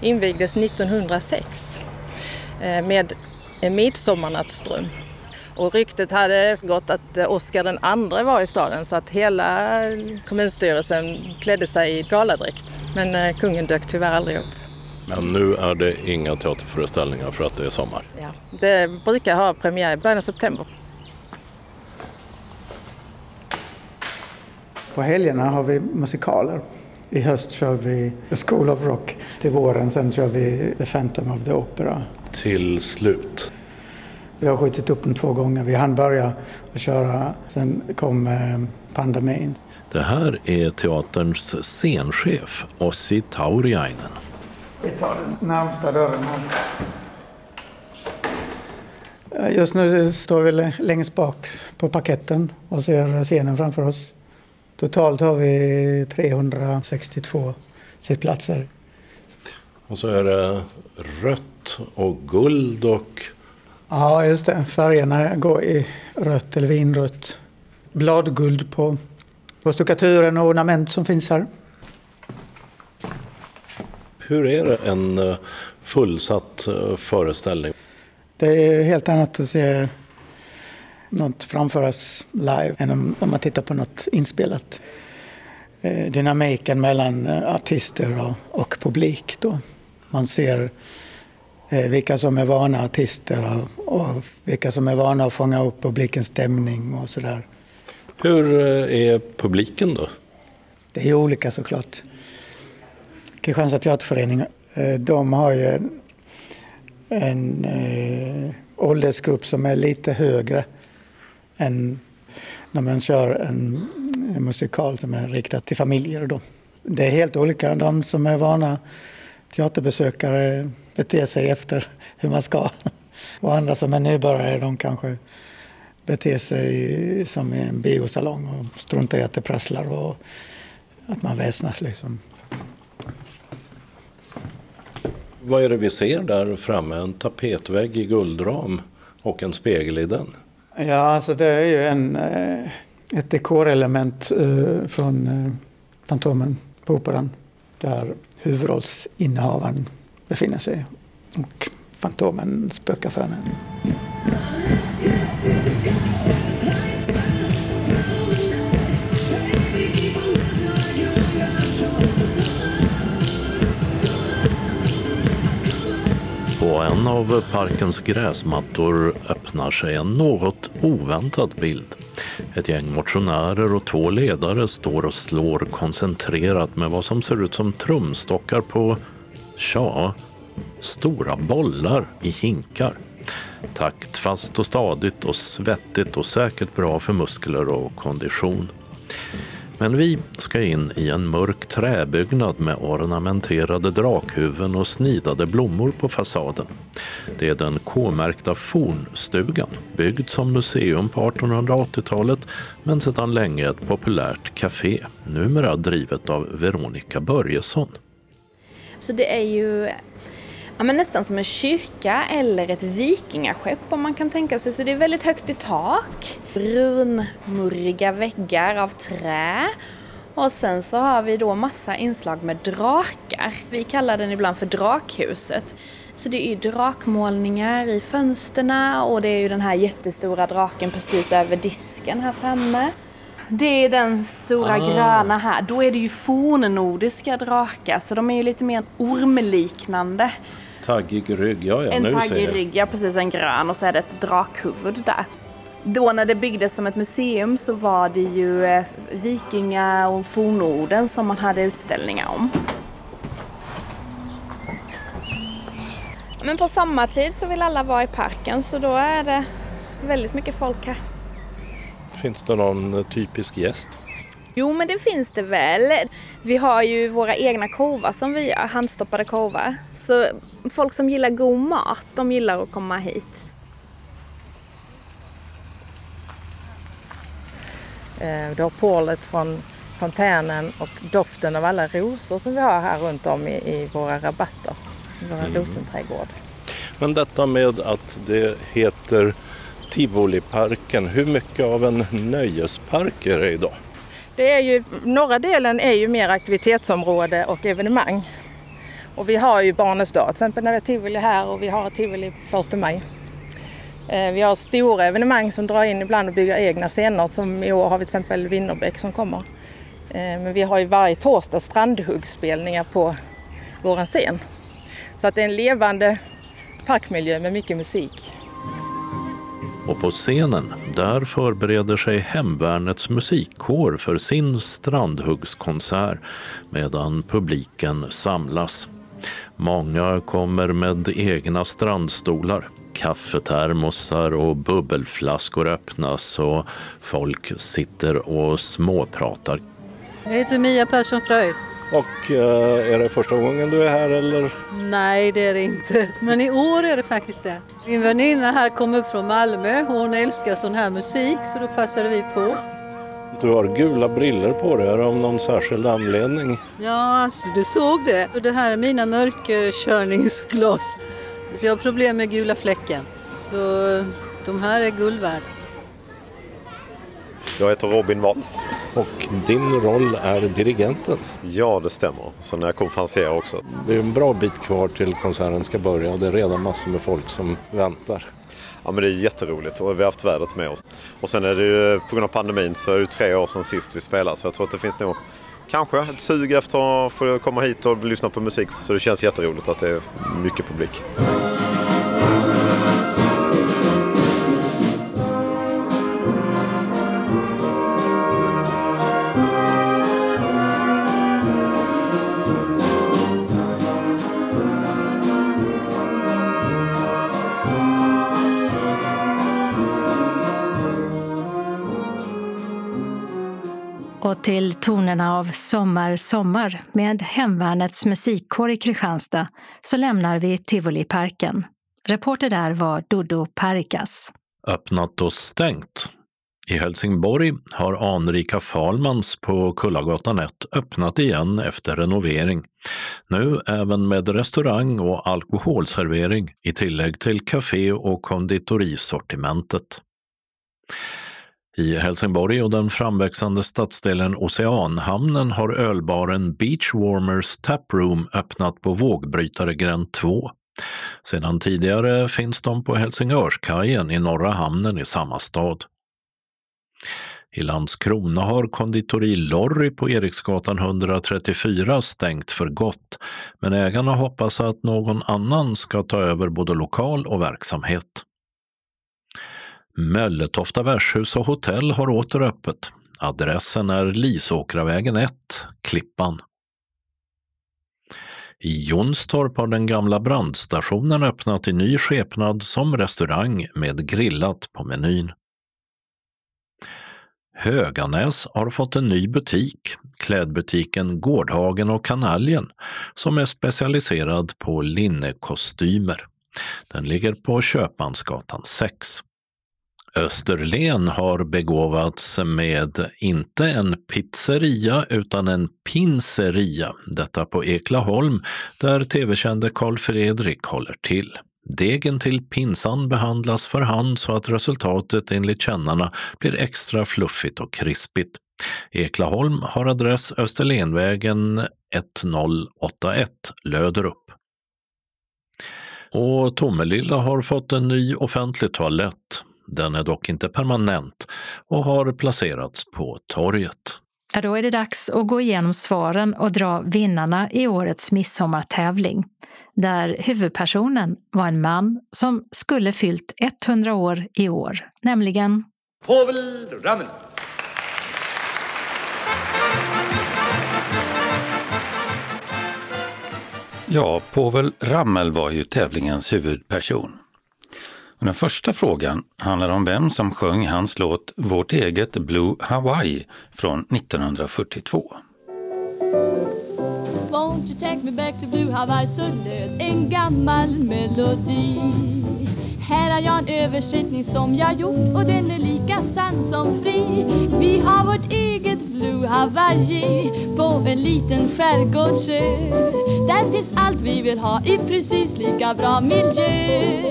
Invigdes 1906 eh, med midsommarnattsdröm. Och ryktet hade gått att Oscar den andre var i staden så att hela kommunstyrelsen klädde sig i galadräkt. Men eh, kungen dök tyvärr aldrig upp. Men nu är det inga teaterföreställningar för att det är sommar. Ja, det brukar ha premiär i början av september. På helgerna har vi musikaler. I höst kör vi The School of Rock. Till våren sen kör vi The Phantom of the Opera. Till slut. Vi har skjutit upp den två gånger. Vi hann börja att köra, sen kom eh, pandemin. Det här är teaterns scenchef Ossi Tauriainen. Vi tar den närmsta dörren här. Eh, Just nu står vi lä- längst bak på parketten och ser scenen framför oss. Totalt har vi 362 sittplatser. Och så är det rött och guld och Ja, just det. Färgerna går i rött eller vinrött. Bladguld på, på stuckaturen och ornament som finns här. hur är det en eh, fullsatt eh, föreställning? Det är helt annat att se något framföras live än om, om man tittar på något inspelat. Eh, Dynamiken mellan artister och, och publik då. Man ser vilka som är vana artister och, vilka som är vana att fånga upp publikens stämning och sådär. Hur eh, är publiken då? Det är olika såklart. Kristianstad teaterförening, eh, de har ju en, en eh, åldersgrupp som är lite högre än när man kör en, en musikal som är riktad till familjer. Då. Det är helt olika. De som är vana teaterbesökare beter sig efter hur man ska. Och andra som är nybörjare de kanske beter sig som i en biosalong och struntar i att det prasslar och att man väsnas liksom. Vad är det vi ser där framme? En tapetvägg i guldram och en spegel i den. Ja, alltså det är ju en, eh, ett dekorelement eh, från eh, Fantomen på Operan där huvudrollsinnehavaren befinner sig och Fantomen spökar för henne. På en av parkens gräsmattor öppnar sig en något oväntad bild. Ett gäng motionärer och två ledare står och slår koncentrerat med vad som ser ut som trumstockar på, tja, stora bollar i hinkar. Taktfast och stadigt och svettigt och säkert bra för muskler och kondition. Men vi ska in i en mörk träbyggnad med ornamenterade drakhuvuden och snidade blommor på fasaden. Det är den K-märkta Fornstugan, byggd som museum på 1880-talet men sedan länge ett populärt café, numera drivet av Veronica Börjesson. Så det är ju ja, men nästan som en kyrka eller ett vikingaskepp om man kan tänka sig. Så det är väldigt högt i tak. Brunmurriga väggar av trä. Och sen så har vi då massa inslag med drakar. Vi kallar den ibland för drakhuset. Så det är drakmålningar i fönsterna och det är ju den här jättestora draken precis över disken här framme. Det är den stora ah. gröna här. Då är det ju fornnordiska drakar så de är ju lite mer ormliknande taggig rygg, ja, ja En nu taggig rygg, ja precis en grön och så är det ett drakhuvud där. Då när det byggdes som ett museum så var det ju eh, vikinga och fornorden som man hade utställningar om. Men på sommartid så vill alla vara i parken så då är det väldigt mycket folk här. Finns det någon typisk gäst? Jo men det finns det väl. Vi har ju våra egna korvar som vi gör, handstoppade korvar. Så folk som gillar god mat, de gillar att komma hit. Eh, du har pålet från fontänen och doften av alla rosor som vi har här runt om i, i våra rabatter, i våra mm. rosenträdgård. Men detta med att det heter Tivoliparken, hur mycket av en nöjespark är det idag? Det är ju, norra delen är ju mer aktivitetsområde och evenemang. Och vi har ju Barnens dag, till exempel när vi har tivoli här och vi har tivoli på första maj. Eh, vi har stora evenemang som drar in ibland och bygger egna scener. Som i år har vi till exempel Winnerbäck som kommer. Eh, men vi har ju varje torsdag strandhuggspelningar på vår scen. Så att det är en levande parkmiljö med mycket musik. Och på scenen, där förbereder sig Hemvärnets musikkår för sin strandhuggskonsert medan publiken samlas. Många kommer med egna strandstolar. Kaffetermosar och bubbelflaskor öppnas och folk sitter och småpratar. Jag heter Mia Persson Fröjd. Och eh, är det första gången du är här eller? Nej det är det inte, men i år är det faktiskt det. Min väninna här kommer upp från Malmö, hon älskar sån här musik så då passade vi på. Du har gula briller på dig, är det av någon särskild anledning? Ja, alltså, du såg det. Det här är mina mörkerkörningsglas. Så jag har problem med gula fläcken. Så de här är guld värda. Jag heter Robin Wall. Och din roll är dirigentens? Ja, det stämmer. Så när jag konferenserar också. Det är en bra bit kvar till konserten ska börja och det är redan massor med folk som väntar. Ja men det är jätteroligt och vi har haft vädret med oss. Och sen är det ju på grund av pandemin så är det tre år sedan sist vi spelade så jag tror att det finns nog kanske ett sug efter att få komma hit och lyssna på musik. Så det känns jätteroligt att det är mycket publik. Tonerna av Sommar, sommar med Hemvärnets musikkår i Kristianstad så lämnar vi Tivoliparken. Reporter där var Dodo Parikas. Öppnat och stängt. I Helsingborg har anrika Falmans på Kullagatan 1 öppnat igen efter renovering. Nu även med restaurang och alkoholservering i tillägg till café och konditorisortimentet. I Helsingborg och den framväxande stadsdelen Oceanhamnen har ölbaren Beachwarmers Taproom öppnat på vågbrytare gränd 2. Sedan tidigare finns de på Helsingörskajen i Norra hamnen i samma stad. I Landskrona har konditori Lorry på Eriksgatan 134 stängt för gott, men ägarna hoppas att någon annan ska ta över både lokal och verksamhet. Mölletofta värdshus och hotell har åter öppet. Adressen är Lisåkravägen 1, Klippan. I Jonstorp har den gamla brandstationen öppnat i ny skepnad som restaurang med grillat på menyn. Höganäs har fått en ny butik, klädbutiken Gårdhagen och Kanaljen, som är specialiserad på linnekostymer. Den ligger på Köpmansgatan 6. Österlen har begåvats med inte en pizzeria utan en pinseria, detta på Eklaholm där tv-kände Karl Fredrik håller till. Degen till pinsan behandlas för hand så att resultatet enligt kännarna blir extra fluffigt och krispigt. Eklaholm har adress Österlenvägen 1081 Löderup. Och Tomelilla har fått en ny offentlig toalett. Den är dock inte permanent och har placerats på torget. Ja, då är det dags att gå igenom svaren och dra vinnarna i årets midsommartävling. Där huvudpersonen var en man som skulle fyllt 100 år i år, nämligen Povel Ramel. Ja, Povel Ramel var ju tävlingens huvudperson. Och den första frågan handlar om vem som sjöng hans låt Vårt eget Blue Hawaii från 1942. Won't you take me back to Blue Hawaii så löd en gammal melodi här har jag en översättning som jag gjort och den är lika sann som fri Vi har vårt eget Blue Hawaii på en liten skärgårdsö Där finns allt vi vill ha i precis lika bra miljö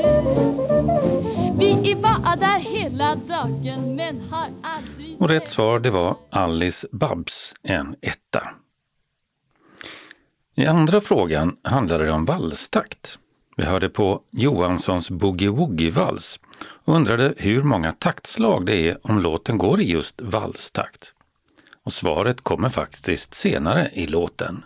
Vi är bara där hela dagen men har aldrig Och rätt svar det var Alice Babs, en etta. I andra frågan handlade det om valstakt. Vi hörde på Johanssons boogie-woogie-vals och undrade hur många taktslag det är om låten går i just valstakt. Och svaret kommer faktiskt senare i låten.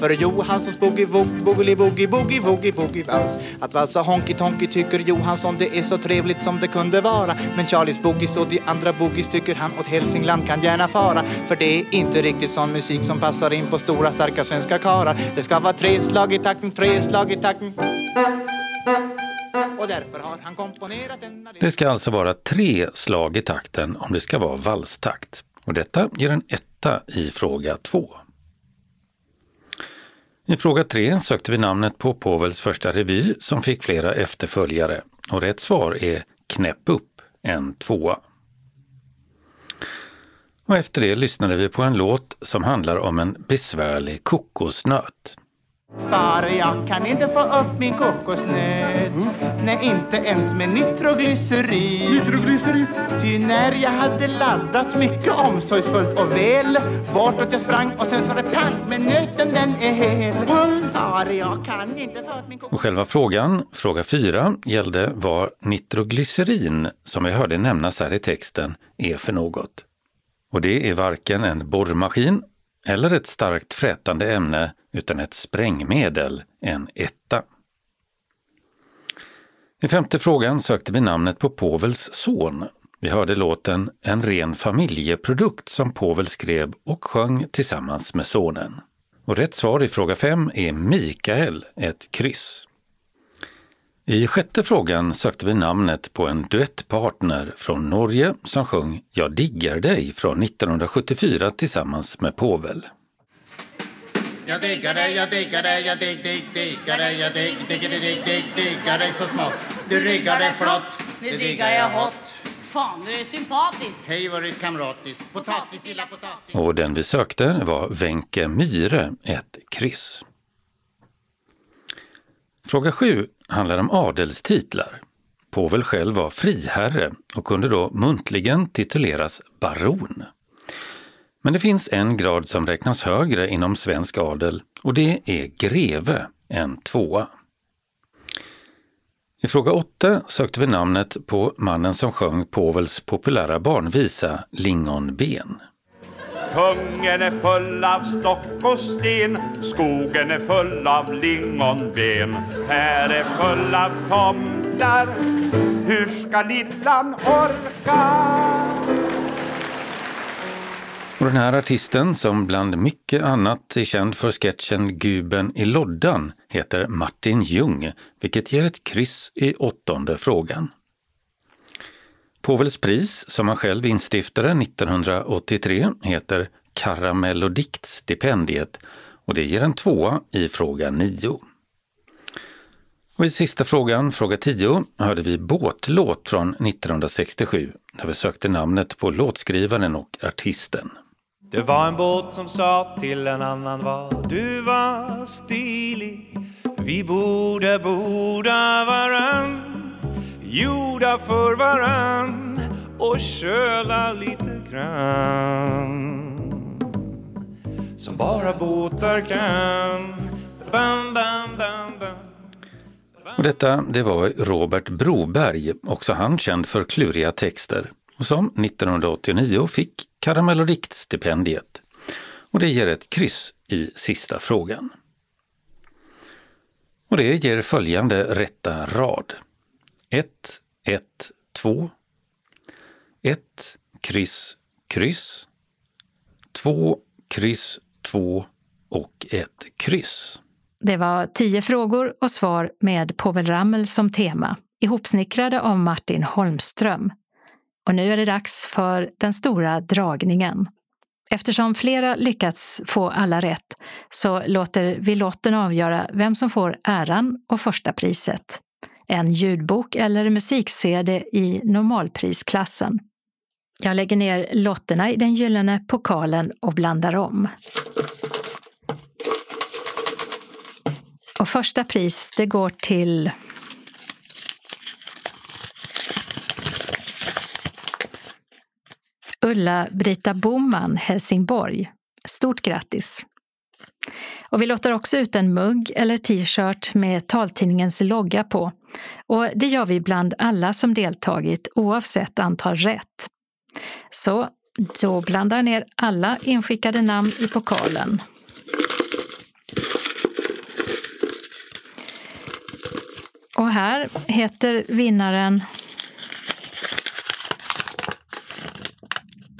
För Johanssons boogie-woogie, boogie-boogie, boogie-woogie, boogie-vals Att valsa honky tonky tycker Johansson det är så trevligt som det kunde vara. Men Charlies boogies och de andra boogies tycker han åt Hälsingland kan gärna fara. För det är inte riktigt sån musik som passar in på stora starka svenska karar. Det ska vara tre slag i takten, tre slag i takten. Och därför har han komponerat en... Det ska alltså vara tre slag i takten om det ska vara valstakt. Och detta ger en etta i fråga två. I fråga tre sökte vi namnet på Povels första revy som fick flera efterföljare och rätt svar är Knäpp upp, en tvåa. Och efter det lyssnade vi på en låt som handlar om en besvärlig kokosnöt. Far, jag kan inte få upp min kokosnöt? Nej, inte ens med nitroglycerin. Nitroglycerin? Ty när jag hade laddat mycket omsorgsfullt och väl Bortåt jag sprang och sen sa det pang Men nöten den är hel. Far, jag kan inte få upp min kokosnöt Och själva frågan, fråga fyra, gällde vad nitroglycerin, som vi hörde nämnas här i texten, är för något. Och det är varken en borrmaskin eller ett starkt frätande ämne utan ett sprängmedel, en etta. I femte frågan sökte vi namnet på Povels son. Vi hörde låten En ren familjeprodukt som Povel skrev och sjöng tillsammans med sonen. Och rätt svar i fråga fem är Mikael, ett kryss. I sjätte frågan sökte vi namnet på en duettpartner från Norge som sjöng Jag diggar dig från 1974 tillsammans med Povel. Jag diggar dig, jag diggar dig, jag digg, digg, diggar dig, jag digg, digger dig, digg, digg, diggar dig så smått. Du ryggar dig flott, det diggar jag hot. Fan, du är sympatisk. Hej vad du är kamratisk, potatis gillar potatis. Och den vi sökte var Wenche Myhre, ett kryss. Fråga 7 handlar om adelstitlar. Povel själv var friherre och kunde då muntligen tituleras baron. Men det finns en grad som räknas högre inom svensk adel och det är greve, en tvåa. I fråga 8 sökte vi namnet på mannen som sjöng Povels populära barnvisa Lingonben. Kungen är full av stock och sten Skogen är full av lingonben Här är full av tomtar Hur ska lillan orka? Och den här artisten, som bland mycket annat är känd för sketchen Guben i loddan, heter Martin Ljung, vilket ger ett kryss i åttonde frågan. Povels pris, som han själv instiftade 1983, heter Karamellodiktstipendiet och det ger en tvåa i fråga 9. Och i sista frågan, fråga 10, hörde vi Båtlåt från 1967 där vi sökte namnet på låtskrivaren och artisten. Det var en båt som sa till en annan vad du var stilig Vi borde borda varann Gjorda för varann och köla lite grann Som bara båtar kan bam, bam, bam, bam. Och detta det var Robert Broberg, också han känd för kluriga texter, och som 1989 fick Karamell och diktstipendiet. Och det ger ett kryss i sista frågan. Och det ger följande rätta rad. 1, 1, 2, 1, kryss, kryss, 2, kryss, 2 och ett kryss. Det var tio frågor och svar med Povel Ramel som tema, ihopsnickrade av Martin Holmström. Och nu är det dags för den stora dragningen. Eftersom flera lyckats få alla rätt så låter vi lotten avgöra vem som får äran och första priset. En ljudbok eller musik-CD i normalprisklassen. Jag lägger ner lotterna i den gyllene pokalen och blandar om. Och första pris, det går till Ulla-Brita Boman, Helsingborg. Stort grattis! Och vi låter också ut en mugg eller t-shirt med taltidningens logga på. Och det gör vi bland alla som deltagit oavsett antal rätt. Så då blandar ner alla inskickade namn i pokalen. Och här heter vinnaren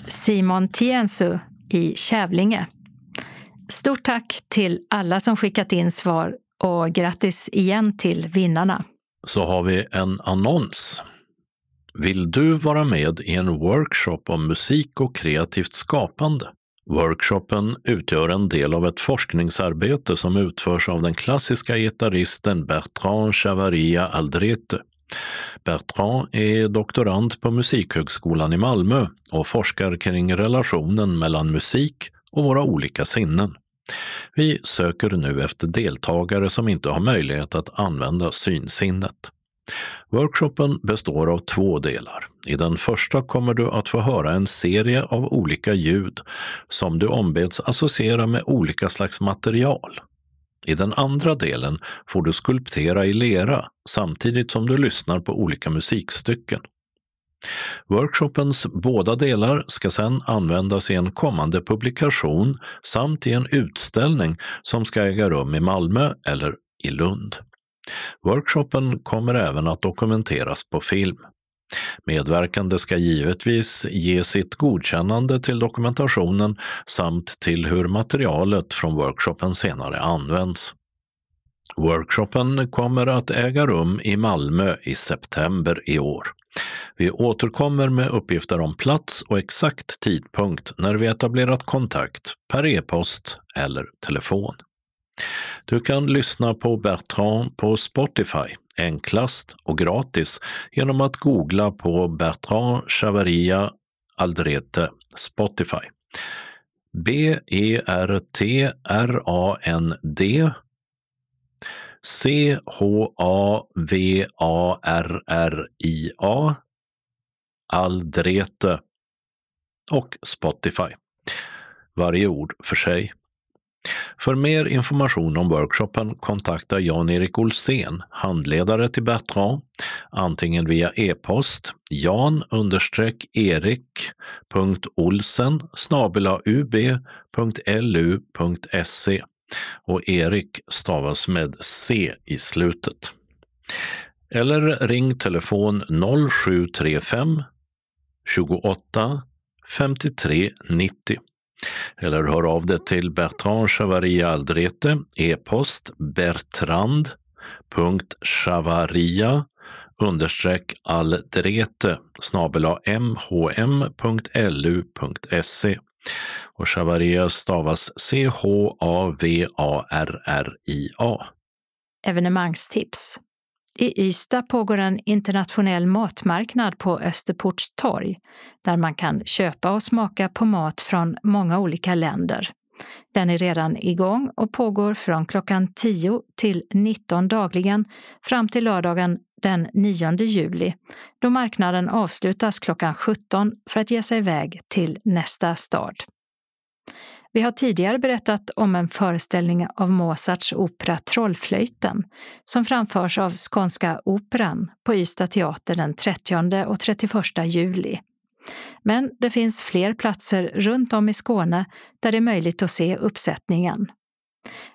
Simon Tiensu i Kävlinge. Stort tack till alla som skickat in svar och grattis igen till vinnarna. Så har vi en annons. Vill du vara med i en workshop om musik och kreativt skapande? Workshopen utgör en del av ett forskningsarbete som utförs av den klassiska gitarristen Bertrand Chavaria Aldrete. Bertrand är doktorand på Musikhögskolan i Malmö och forskar kring relationen mellan musik och våra olika sinnen. Vi söker nu efter deltagare som inte har möjlighet att använda synsinnet. Workshopen består av två delar. I den första kommer du att få höra en serie av olika ljud som du ombeds associera med olika slags material. I den andra delen får du skulptera i lera samtidigt som du lyssnar på olika musikstycken. Workshopens båda delar ska sedan användas i en kommande publikation samt i en utställning som ska äga rum i Malmö eller i Lund. Workshopen kommer även att dokumenteras på film. Medverkande ska givetvis ge sitt godkännande till dokumentationen samt till hur materialet från workshopen senare används. Workshopen kommer att äga rum i Malmö i september i år. Vi återkommer med uppgifter om plats och exakt tidpunkt när vi etablerat kontakt per e-post eller telefon. Du kan lyssna på Bertrand på Spotify enklast och gratis genom att googla på Bertrand Chavaria Aldrete Spotify. B-E-R-T-R-A-N-D C-H-A-V-A-R-R-I-A Aldrete och Spotify. Varje ord för sig. För mer information om workshopen kontakta Jan-Erik Olsén, handledare till Bertrand, antingen via e-post jan-erik.olsen ub.lu.se och Erik stavas med C i slutet. eller ring telefon 0735 28 53 90 eller hör av dig till Bertrand Chavaria Aldrete, e-post bertrand.chavaria understreck aldrete snabel mhm.lu.se och Chavaria stavas C-H-A-V-A-R-R-I-A. Evenemangstips. I Ystad pågår en internationell matmarknad på Österports torg där man kan köpa och smaka på mat från många olika länder. Den är redan igång och pågår från klockan 10 till 19 dagligen fram till lördagen den 9 juli då marknaden avslutas klockan 17 för att ge sig iväg till nästa stad. Vi har tidigare berättat om en föreställning av Mozarts opera Trollflöjten som framförs av Skånska Operan på Ystad teater den 30 och 31 juli. Men det finns fler platser runt om i Skåne där det är möjligt att se uppsättningen.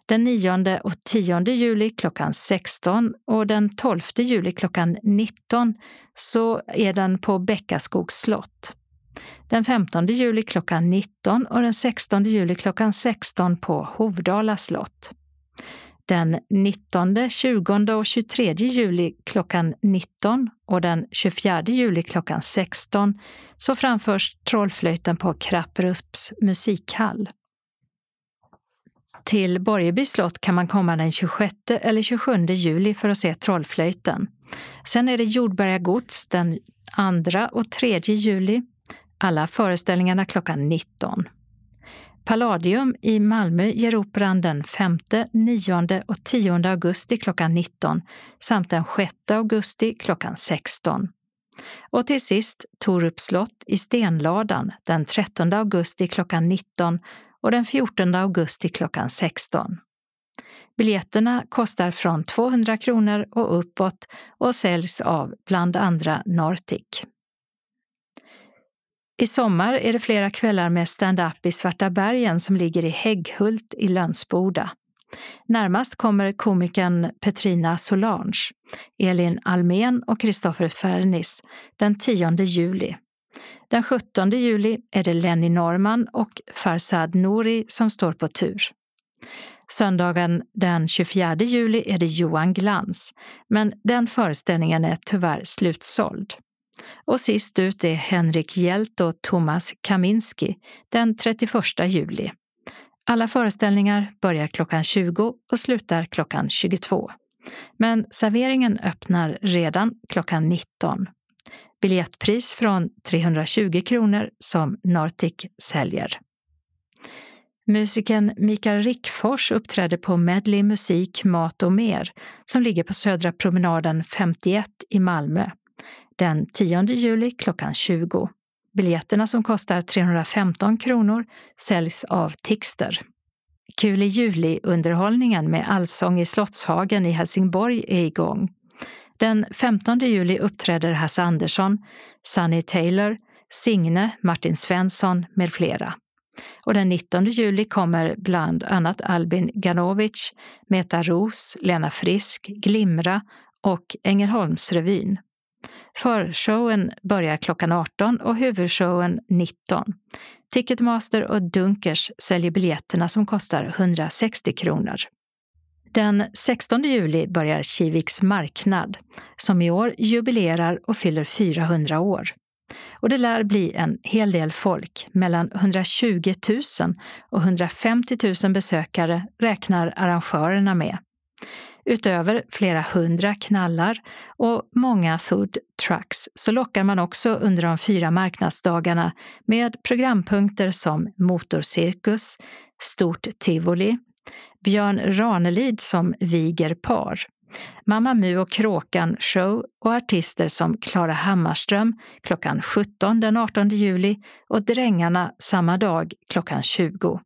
Den 9 och 10 juli klockan 16 och den 12 juli klockan 19 så är den på Bäckaskogs slott. Den 15 juli klockan 19 och den 16 juli klockan 16 på Hovdala slott. Den 19, 20 och 23 juli klockan 19 och den 24 juli klockan 16 så framförs Trollflöjten på Krapperups musikhall. Till Borgeby slott kan man komma den 26 eller 27 juli för att se Trollflöjten. Sen är det Jordberga gods den 2 och 3 juli alla föreställningarna klockan 19. Palladium i Malmö ger operan den 5, 9 och 10 augusti klockan 19 samt den 6 augusti klockan 16. Och till sist Torups slott i Stenladan den 13 augusti klockan 19 och den 14 augusti klockan 16. Biljetterna kostar från 200 kronor och uppåt och säljs av bland andra Nortic. I sommar är det flera kvällar med stand-up i Svarta bergen som ligger i Hägghult i Lönsboda. Närmast kommer komikern Petrina Solange, Elin Almen och Kristoffer Fernis den 10 juli. Den 17 juli är det Lenny Norman och Farsad Nouri som står på tur. Söndagen den 24 juli är det Johan Glans, men den föreställningen är tyvärr slutsåld. Och sist ut är Henrik Hjelt och Thomas Kaminski den 31 juli. Alla föreställningar börjar klockan 20 och slutar klockan 22. Men serveringen öppnar redan klockan 19. Biljettpris från 320 kronor som Nortic säljer. Musikern Mikael Rickfors uppträder på Medley Musik, Mat och mer som ligger på Södra promenaden 51 i Malmö den 10 juli klockan 20. Biljetterna som kostar 315 kronor säljs av Tixter. Kul i juli-underhållningen med Allsång i Slottshagen i Helsingborg är igång. Den 15 juli uppträder Hasse Andersson, Sunny Taylor, Signe, Martin Svensson med flera. Och den 19 juli kommer bland annat Albin Ganovic, Meta Ros, Lena Frisk, Glimra och Ängelholmsrevyn. Förshowen börjar klockan 18 och huvudshowen 19. Ticketmaster och Dunkers säljer biljetterna som kostar 160 kronor. Den 16 juli börjar Kiviks marknad, som i år jubilerar och fyller 400 år. Och det lär bli en hel del folk, mellan 120 000 och 150 000 besökare räknar arrangörerna med utöver flera hundra knallar och många food trucks så lockar man också under de fyra marknadsdagarna med programpunkter som motorcirkus, stort tivoli, Björn Ranelid som viger par, Mamma Mu och Kråkan show och artister som Klara Hammarström klockan 17 den 18 juli och Drängarna samma dag klockan 20.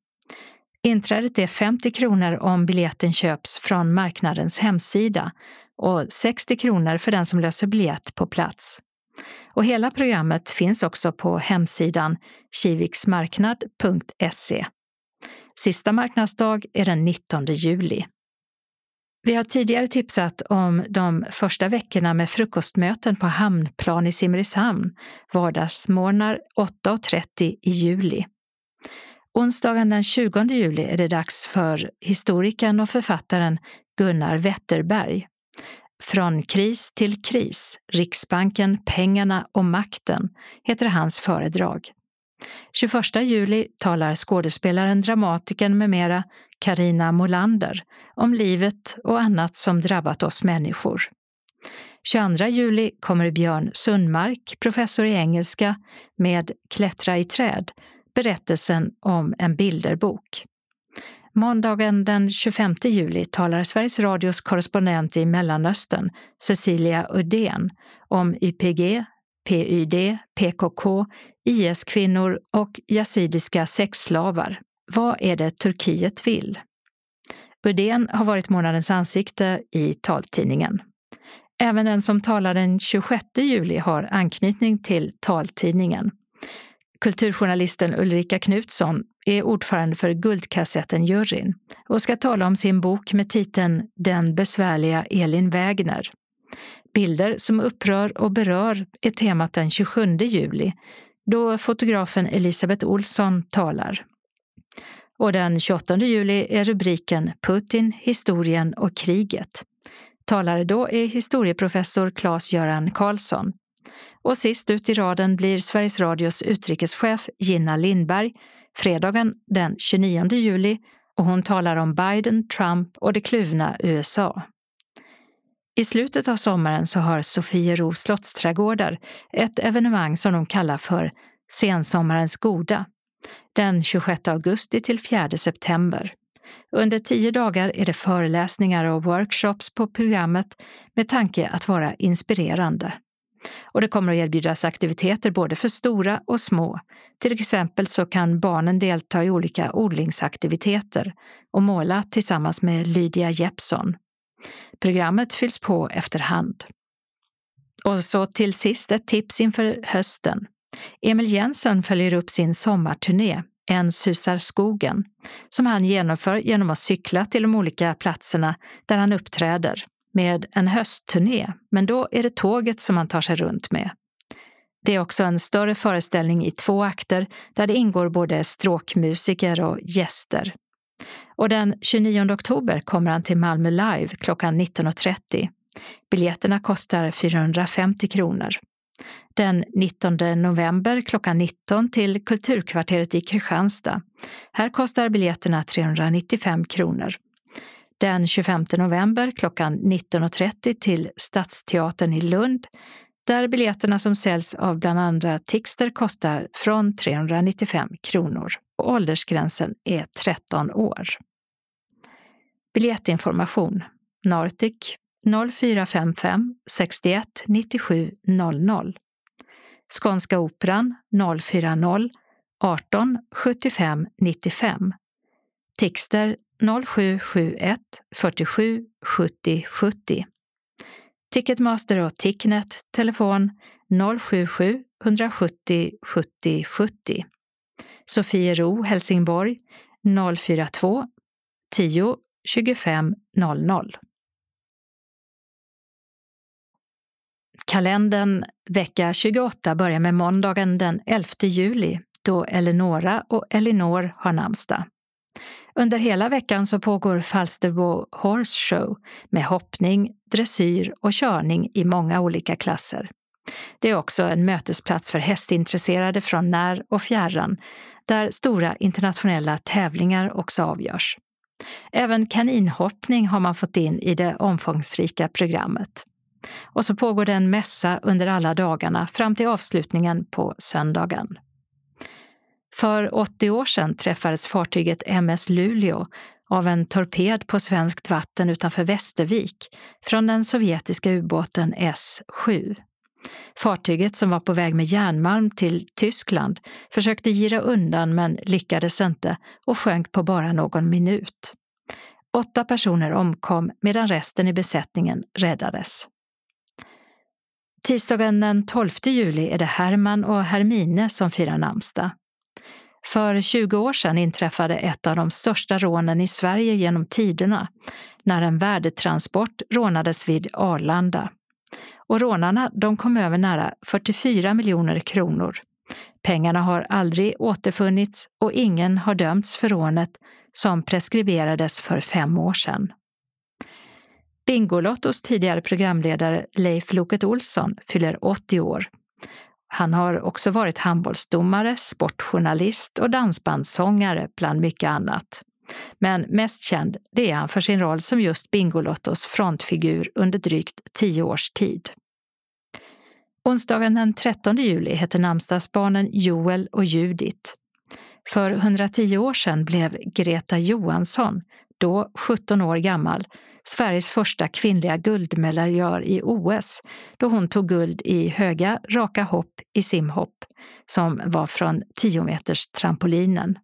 Inträdet är 50 kronor om biljetten köps från marknadens hemsida och 60 kronor för den som löser biljett på plats. Och hela programmet finns också på hemsidan kiviksmarknad.se. Sista marknadsdag är den 19 juli. Vi har tidigare tipsat om de första veckorna med frukostmöten på Hamnplan i Simrishamn, vardagsmorgnar 8.30 i juli. Onsdagen den 20 juli är det dags för historikern och författaren Gunnar Wetterberg. Från kris till kris, Riksbanken, pengarna och makten heter hans föredrag. 21 juli talar skådespelaren, dramatikern med mera Karina Molander om livet och annat som drabbat oss människor. 22 juli kommer Björn Sundmark, professor i engelska, med Klättra i träd, berättelsen om en bilderbok. Måndagen den 25 juli talar Sveriges Radios korrespondent i Mellanöstern, Cecilia Uddén, om YPG, PYD, PKK, IS-kvinnor och yazidiska sexslavar. Vad är det Turkiet vill? Uddén har varit månadens ansikte i taltidningen. Även den som talar den 26 juli har anknytning till taltidningen. Kulturjournalisten Ulrika Knutsson är ordförande för Guldkassetten-juryn och ska tala om sin bok med titeln Den besvärliga Elin Wägner. Bilder som upprör och berör är temat den 27 juli då fotografen Elisabeth Olsson talar. Och den 28 juli är rubriken Putin, historien och kriget. Talare då är historieprofessor Claes-Göran Karlsson. Och sist ut i raden blir Sveriges Radios utrikeschef Gina Lindberg fredagen den 29 juli och hon talar om Biden, Trump och det kluvna USA. I slutet av sommaren så har Sofiero slottsträdgårdar ett evenemang som de kallar för Sensommarens goda, den 26 augusti till 4 september. Under tio dagar är det föreläsningar och workshops på programmet med tanke att vara inspirerande. Och det kommer att erbjudas aktiviteter både för stora och små. Till exempel så kan barnen delta i olika odlingsaktiviteter och måla tillsammans med Lydia Jeppsson. Programmet fylls på efterhand. Och så till sist ett tips inför hösten. Emil Jensen följer upp sin sommarturné En susar skogen, som han genomför genom att cykla till de olika platserna där han uppträder med en höstturné, men då är det tåget som han tar sig runt med. Det är också en större föreställning i två akter där det ingår både stråkmusiker och gäster. Och den 29 oktober kommer han till Malmö Live klockan 19.30. Biljetterna kostar 450 kronor. Den 19 november klockan 19 till Kulturkvarteret i Kristianstad. Här kostar biljetterna 395 kronor. Den 25 november klockan 19.30 till Stadsteatern i Lund där biljetterna som säljs av bland andra Tixter kostar från 395 kronor och åldersgränsen är 13 år. Biljettinformation. Nartic 0455 61 97 00 Skånska Operan 040 18 75 95 Tixter 0771 47 70 70 Ticketmaster och Ticknet telefon 077 170 70 70 Sofiero Helsingborg 042 10 25.00. Kalendern vecka 28 börjar med måndagen den 11 juli då Eleonora och Elinor har namnsdag. Under hela veckan så pågår Falsterbo Horse Show med hoppning, dressyr och körning i många olika klasser. Det är också en mötesplats för hästintresserade från när och fjärran där stora internationella tävlingar också avgörs. Även kaninhoppning har man fått in i det omfångsrika programmet. Och så pågår det en mässa under alla dagarna fram till avslutningen på söndagen. För 80 år sedan träffades fartyget MS Luleå av en torped på svenskt vatten utanför Västervik från den sovjetiska ubåten S-7. Fartyget som var på väg med järnmalm till Tyskland försökte gira undan men lyckades inte och sjönk på bara någon minut. Åtta personer omkom medan resten i besättningen räddades. Tisdagen den 12 juli är det Herman och Hermine som firar namnsdag. För 20 år sedan inträffade ett av de största rånen i Sverige genom tiderna när en värdetransport rånades vid Arlanda. Och rånarna de kom över nära 44 miljoner kronor. Pengarna har aldrig återfunnits och ingen har dömts för rånet som preskriberades för fem år sedan. Bingolottos tidigare programledare Leif Loket Olsson fyller 80 år. Han har också varit handbollsdomare, sportjournalist och dansbandssångare bland mycket annat. Men mest känd det är han för sin roll som just Bingolottos frontfigur under drygt tio års tid. Onsdagen den 13 juli heter namnsdagsbarnen Joel och Judit. För 110 år sedan blev Greta Johansson, då 17 år gammal, Sveriges första kvinnliga guldmedaljör i OS då hon tog guld i höga, raka hopp i simhopp som var från 10 meters trampolinen.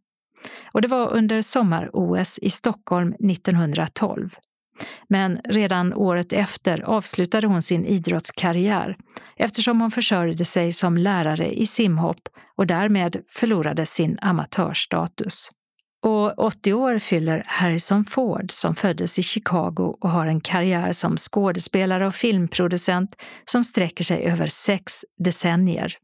Och det var under sommar-OS i Stockholm 1912. Men redan året efter avslutade hon sin idrottskarriär eftersom hon försörjde sig som lärare i simhopp och därmed förlorade sin amatörstatus. Och 80 år fyller Harrison Ford som föddes i Chicago och har en karriär som skådespelare och filmproducent som sträcker sig över sex decennier.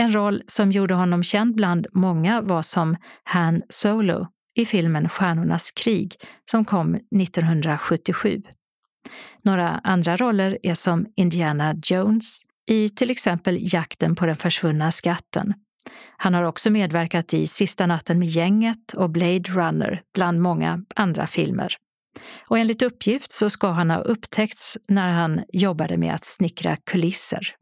En roll som gjorde honom känd bland många var som Han Solo i filmen Stjärnornas krig som kom 1977. Några andra roller är som Indiana Jones i till exempel Jakten på den försvunna skatten. Han har också medverkat i Sista natten med gänget och Blade Runner bland många andra filmer. Och enligt uppgift så ska han ha upptäckts när han jobbade med att snickra kulisser.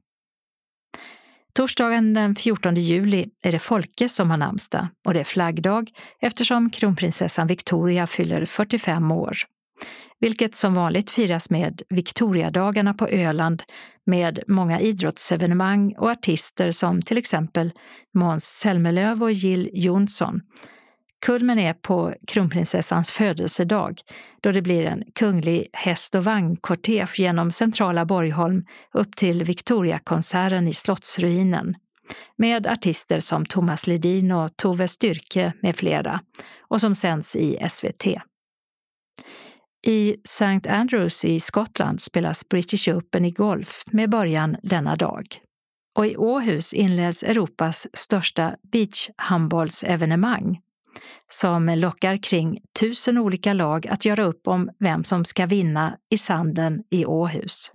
Torsdagen den 14 juli är det Folke som har namnsdag och det är flaggdag eftersom kronprinsessan Victoria fyller 45 år. Vilket som vanligt firas med Victoriadagarna på Öland med många idrottsevenemang och artister som till exempel Måns Zelmerlöw och Jill Johnson Kulmen är på kronprinsessans födelsedag då det blir en kunglig häst och vagnkortege genom centrala Borgholm upp till Victoriakonserten i Slottsruinen med artister som Thomas Ledin och Tove Styrke med flera och som sänds i SVT. I St. Andrews i Skottland spelas British Open i golf med början denna dag. Och i Åhus inleds Europas största beachhandbollsevenemang som lockar kring tusen olika lag att göra upp om vem som ska vinna i sanden i Åhus.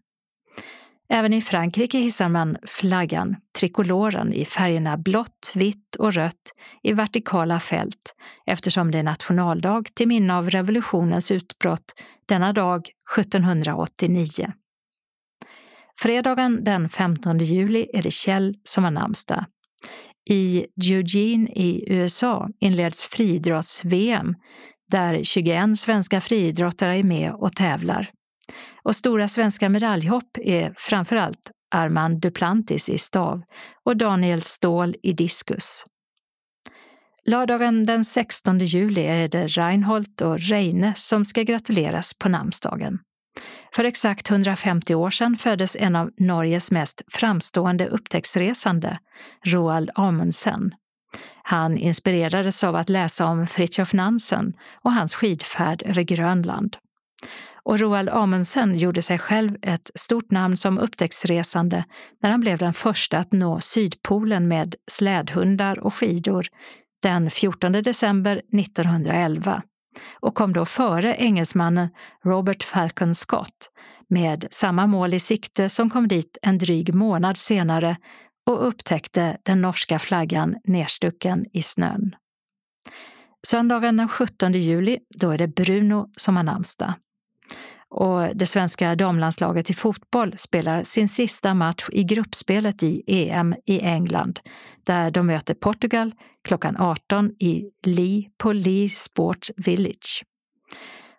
Även i Frankrike hissar man flaggan, trikoloren, i färgerna blått, vitt och rött i vertikala fält eftersom det är nationaldag till minne av revolutionens utbrott denna dag 1789. Fredagen den 15 juli är det Kjell som har namnsdag. I Eugene i USA inleds friidrotts-VM där 21 svenska friidrottare är med och tävlar. Och stora svenska medaljhopp är framförallt Armand Duplantis i stav och Daniel Ståhl i diskus. Lördagen den 16 juli är det Reinhold och Reine som ska gratuleras på namnsdagen. För exakt 150 år sedan föddes en av Norges mest framstående upptäcktsresande, Roald Amundsen. Han inspirerades av att läsa om Fritjof Nansen och hans skidfärd över Grönland. Och Roald Amundsen gjorde sig själv ett stort namn som upptäcktsresande när han blev den första att nå Sydpolen med slädhundar och skidor den 14 december 1911 och kom då före engelsmannen Robert Falcon Scott med samma mål i sikte som kom dit en dryg månad senare och upptäckte den norska flaggan nerstucken i snön. Söndagen den 17 juli, då är det Bruno som har namnsdag. Och det svenska damlandslaget i fotboll spelar sin sista match i gruppspelet i EM i England, där de möter Portugal klockan 18 i Lee på Lee Sport Village.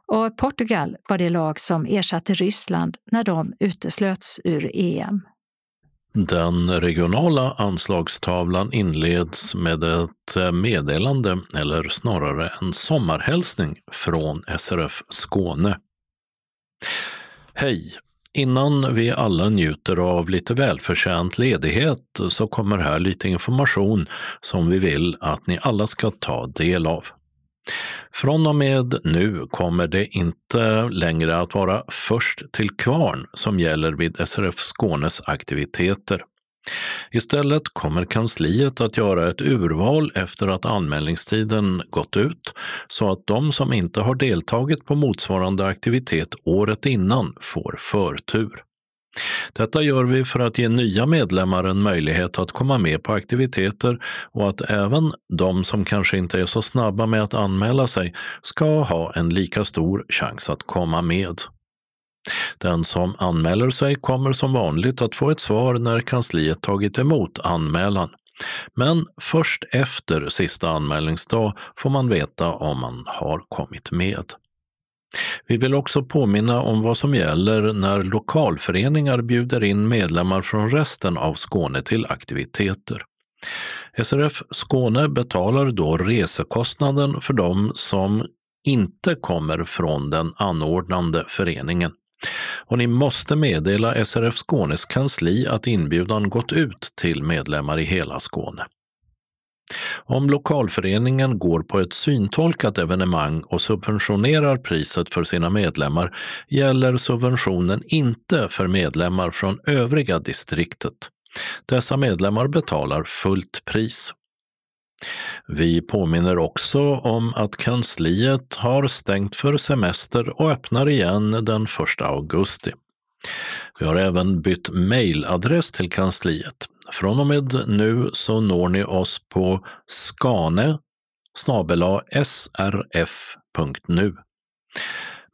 Och Portugal var det lag som ersatte Ryssland när de uteslöts ur EM. Den regionala anslagstavlan inleds med ett meddelande, eller snarare en sommarhälsning från SRF Skåne. Hej! Innan vi alla njuter av lite välförtjänt ledighet så kommer här lite information som vi vill att ni alla ska ta del av. Från och med nu kommer det inte längre att vara först till kvarn som gäller vid SRF Skånes aktiviteter. Istället kommer kansliet att göra ett urval efter att anmälningstiden gått ut så att de som inte har deltagit på motsvarande aktivitet året innan får förtur. Detta gör vi för att ge nya medlemmar en möjlighet att komma med på aktiviteter och att även de som kanske inte är så snabba med att anmäla sig ska ha en lika stor chans att komma med. Den som anmäler sig kommer som vanligt att få ett svar när kansliet tagit emot anmälan. Men först efter sista anmälningsdag får man veta om man har kommit med. Vi vill också påminna om vad som gäller när lokalföreningar bjuder in medlemmar från resten av Skåne till aktiviteter. SRF Skåne betalar då resekostnaden för de som inte kommer från den anordnande föreningen. Och ni måste meddela SRF Skånes kansli att inbjudan gått ut till medlemmar i hela Skåne. Om lokalföreningen går på ett syntolkat evenemang och subventionerar priset för sina medlemmar gäller subventionen inte för medlemmar från övriga distriktet. Dessa medlemmar betalar fullt pris. Vi påminner också om att kansliet har stängt för semester och öppnar igen den 1 augusti. Vi har även bytt mejladress till kansliet. Från och med nu så når ni oss på skane srf.nu.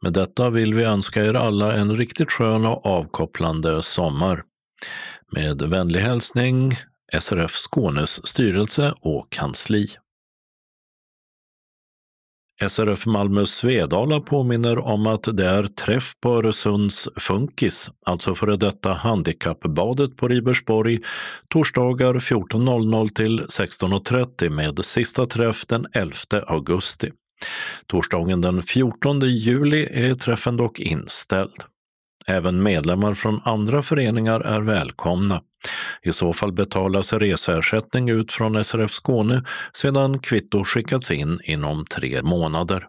Med detta vill vi önska er alla en riktigt skön och avkopplande sommar. Med vänlig hälsning SRF Skånes styrelse och kansli. SRF Malmö Svedala påminner om att det är träff på Öresunds Funkis, alltså före detta handikappbadet på Ribersborg, torsdagar 14.00 till 16.30 med sista träff den 11 augusti. Torsdagen den 14 juli är träffen dock inställd. Även medlemmar från andra föreningar är välkomna. I så fall betalas reseersättning ut från SRF Skåne sedan kvitto skickats in inom tre månader.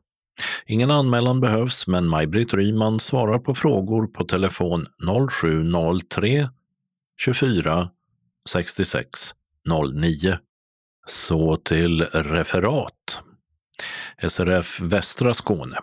Ingen anmälan behövs, men Maj-Britt Ryman svarar på frågor på telefon 0703 24 66 09. Så till referat. SRF Västra Skåne.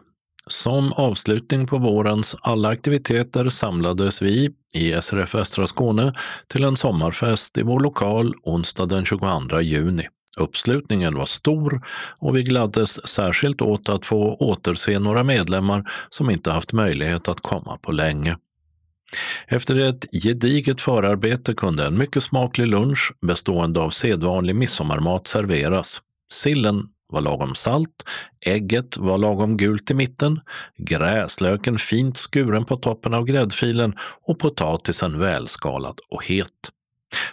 Som avslutning på vårens alla aktiviteter samlades vi i SRF Västra Skåne till en sommarfest i vår lokal onsdag den 22 juni. Uppslutningen var stor och vi gladdes särskilt åt att få återse några medlemmar som inte haft möjlighet att komma på länge. Efter ett gediget förarbete kunde en mycket smaklig lunch bestående av sedvanlig midsommarmat serveras. Sillen var lagom salt, ägget var lagom gult i mitten, gräslöken fint skuren på toppen av gräddfilen och potatisen välskalad och het.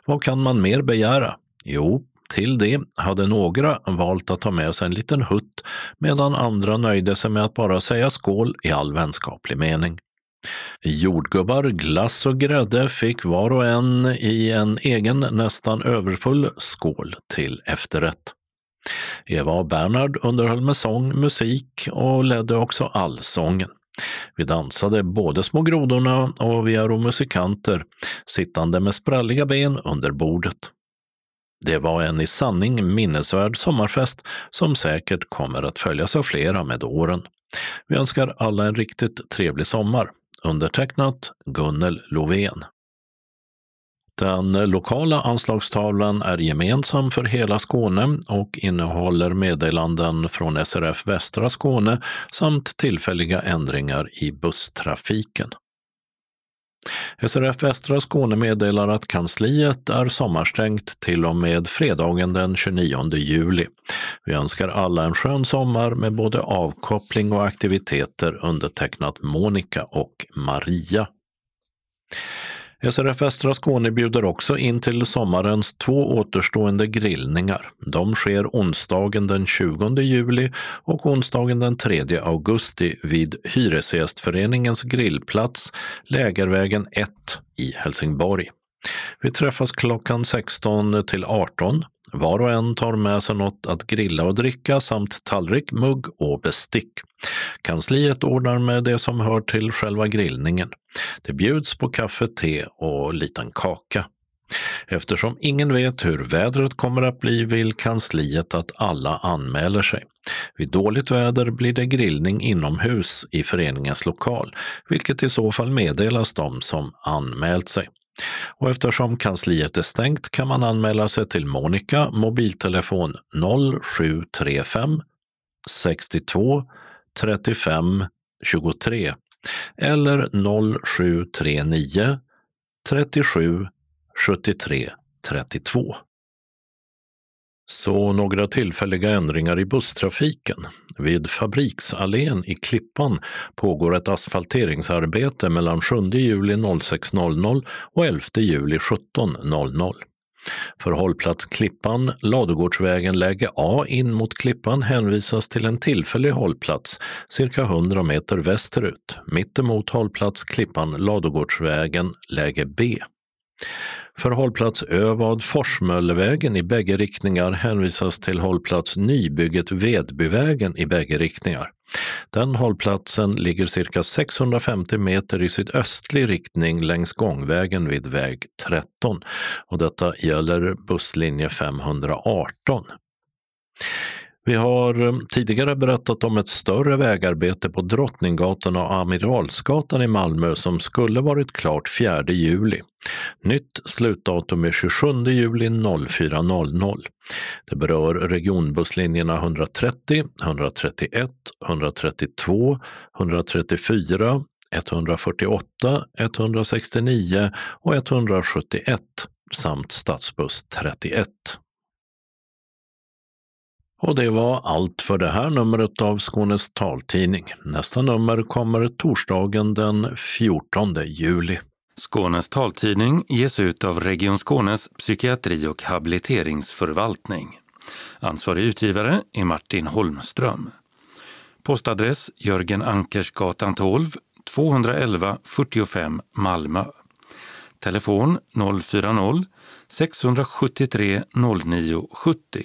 Vad kan man mer begära? Jo, till det hade några valt att ta med sig en liten hutt medan andra nöjde sig med att bara säga skål i all vänskaplig mening. Jordgubbar, glass och grädde fick var och en i en egen nästan överfull skål till efterrätt. Eva och Bernhard underhöll med sång, musik och ledde också allsången. Vi dansade både Små grodorna och vi är musikanter, sittande med spralliga ben under bordet. Det var en i sanning minnesvärd sommarfest som säkert kommer att följas av flera med åren. Vi önskar alla en riktigt trevlig sommar. Undertecknat Gunnel Lovén. Den lokala anslagstavlan är gemensam för hela Skåne och innehåller meddelanden från SRF Västra Skåne samt tillfälliga ändringar i busstrafiken. SRF Västra Skåne meddelar att kansliet är sommarstängt till och med fredagen den 29 juli. Vi önskar alla en skön sommar med både avkoppling och aktiviteter undertecknat Monica och Maria. SRF Västra Skåne bjuder också in till sommarens två återstående grillningar. De sker onsdagen den 20 juli och onsdagen den 3 augusti vid Hyresgästföreningens grillplats Lägervägen 1 i Helsingborg. Vi träffas klockan 16 till 18. Var och en tar med sig något att grilla och dricka samt tallrik, mugg och bestick. Kansliet ordnar med det som hör till själva grillningen. Det bjuds på kaffe, te och liten kaka. Eftersom ingen vet hur vädret kommer att bli vill kansliet att alla anmäler sig. Vid dåligt väder blir det grillning inomhus i föreningens lokal, vilket i så fall meddelas de som anmält sig. Och eftersom kansliet är stängt kan man anmäla sig till Monica mobiltelefon 0735 62 35 23 eller 0739 37 73 32. Så några tillfälliga ändringar i busstrafiken. Vid Fabriksallén i Klippan pågår ett asfalteringsarbete mellan 7 juli 06.00 och 11 juli 17.00. För hållplats Klippan, Ladugårdsvägen läge A in mot Klippan hänvisas till en tillfällig hållplats cirka 100 meter västerut, mittemot hållplats Klippan, Ladugårdsvägen läge B. För hållplats Övad Forsmöllevägen i bägge riktningar hänvisas till hållplats Nybygget Vedbyvägen i bägge riktningar. Den hållplatsen ligger cirka 650 meter i sydöstlig riktning längs gångvägen vid väg 13 och detta gäller busslinje 518. Vi har eh, tidigare berättat om ett större vägarbete på Drottninggatan och Amiralsgatan i Malmö som skulle varit klart 4 juli. Nytt slutdatum är 27 juli 04.00. Det berör regionbusslinjerna 130, 131, 132, 134, 148, 169 och 171 samt stadsbuss 31. Och det var allt för det här numret av Skånes taltidning. Nästa nummer kommer torsdagen den 14 juli. Skånes taltidning ges ut av Region Skånes psykiatri och habiliteringsförvaltning. Ansvarig utgivare är Martin Holmström. Postadress Jörgen Ankersgatan 12, 211 45 Malmö. Telefon 040-673 09 70.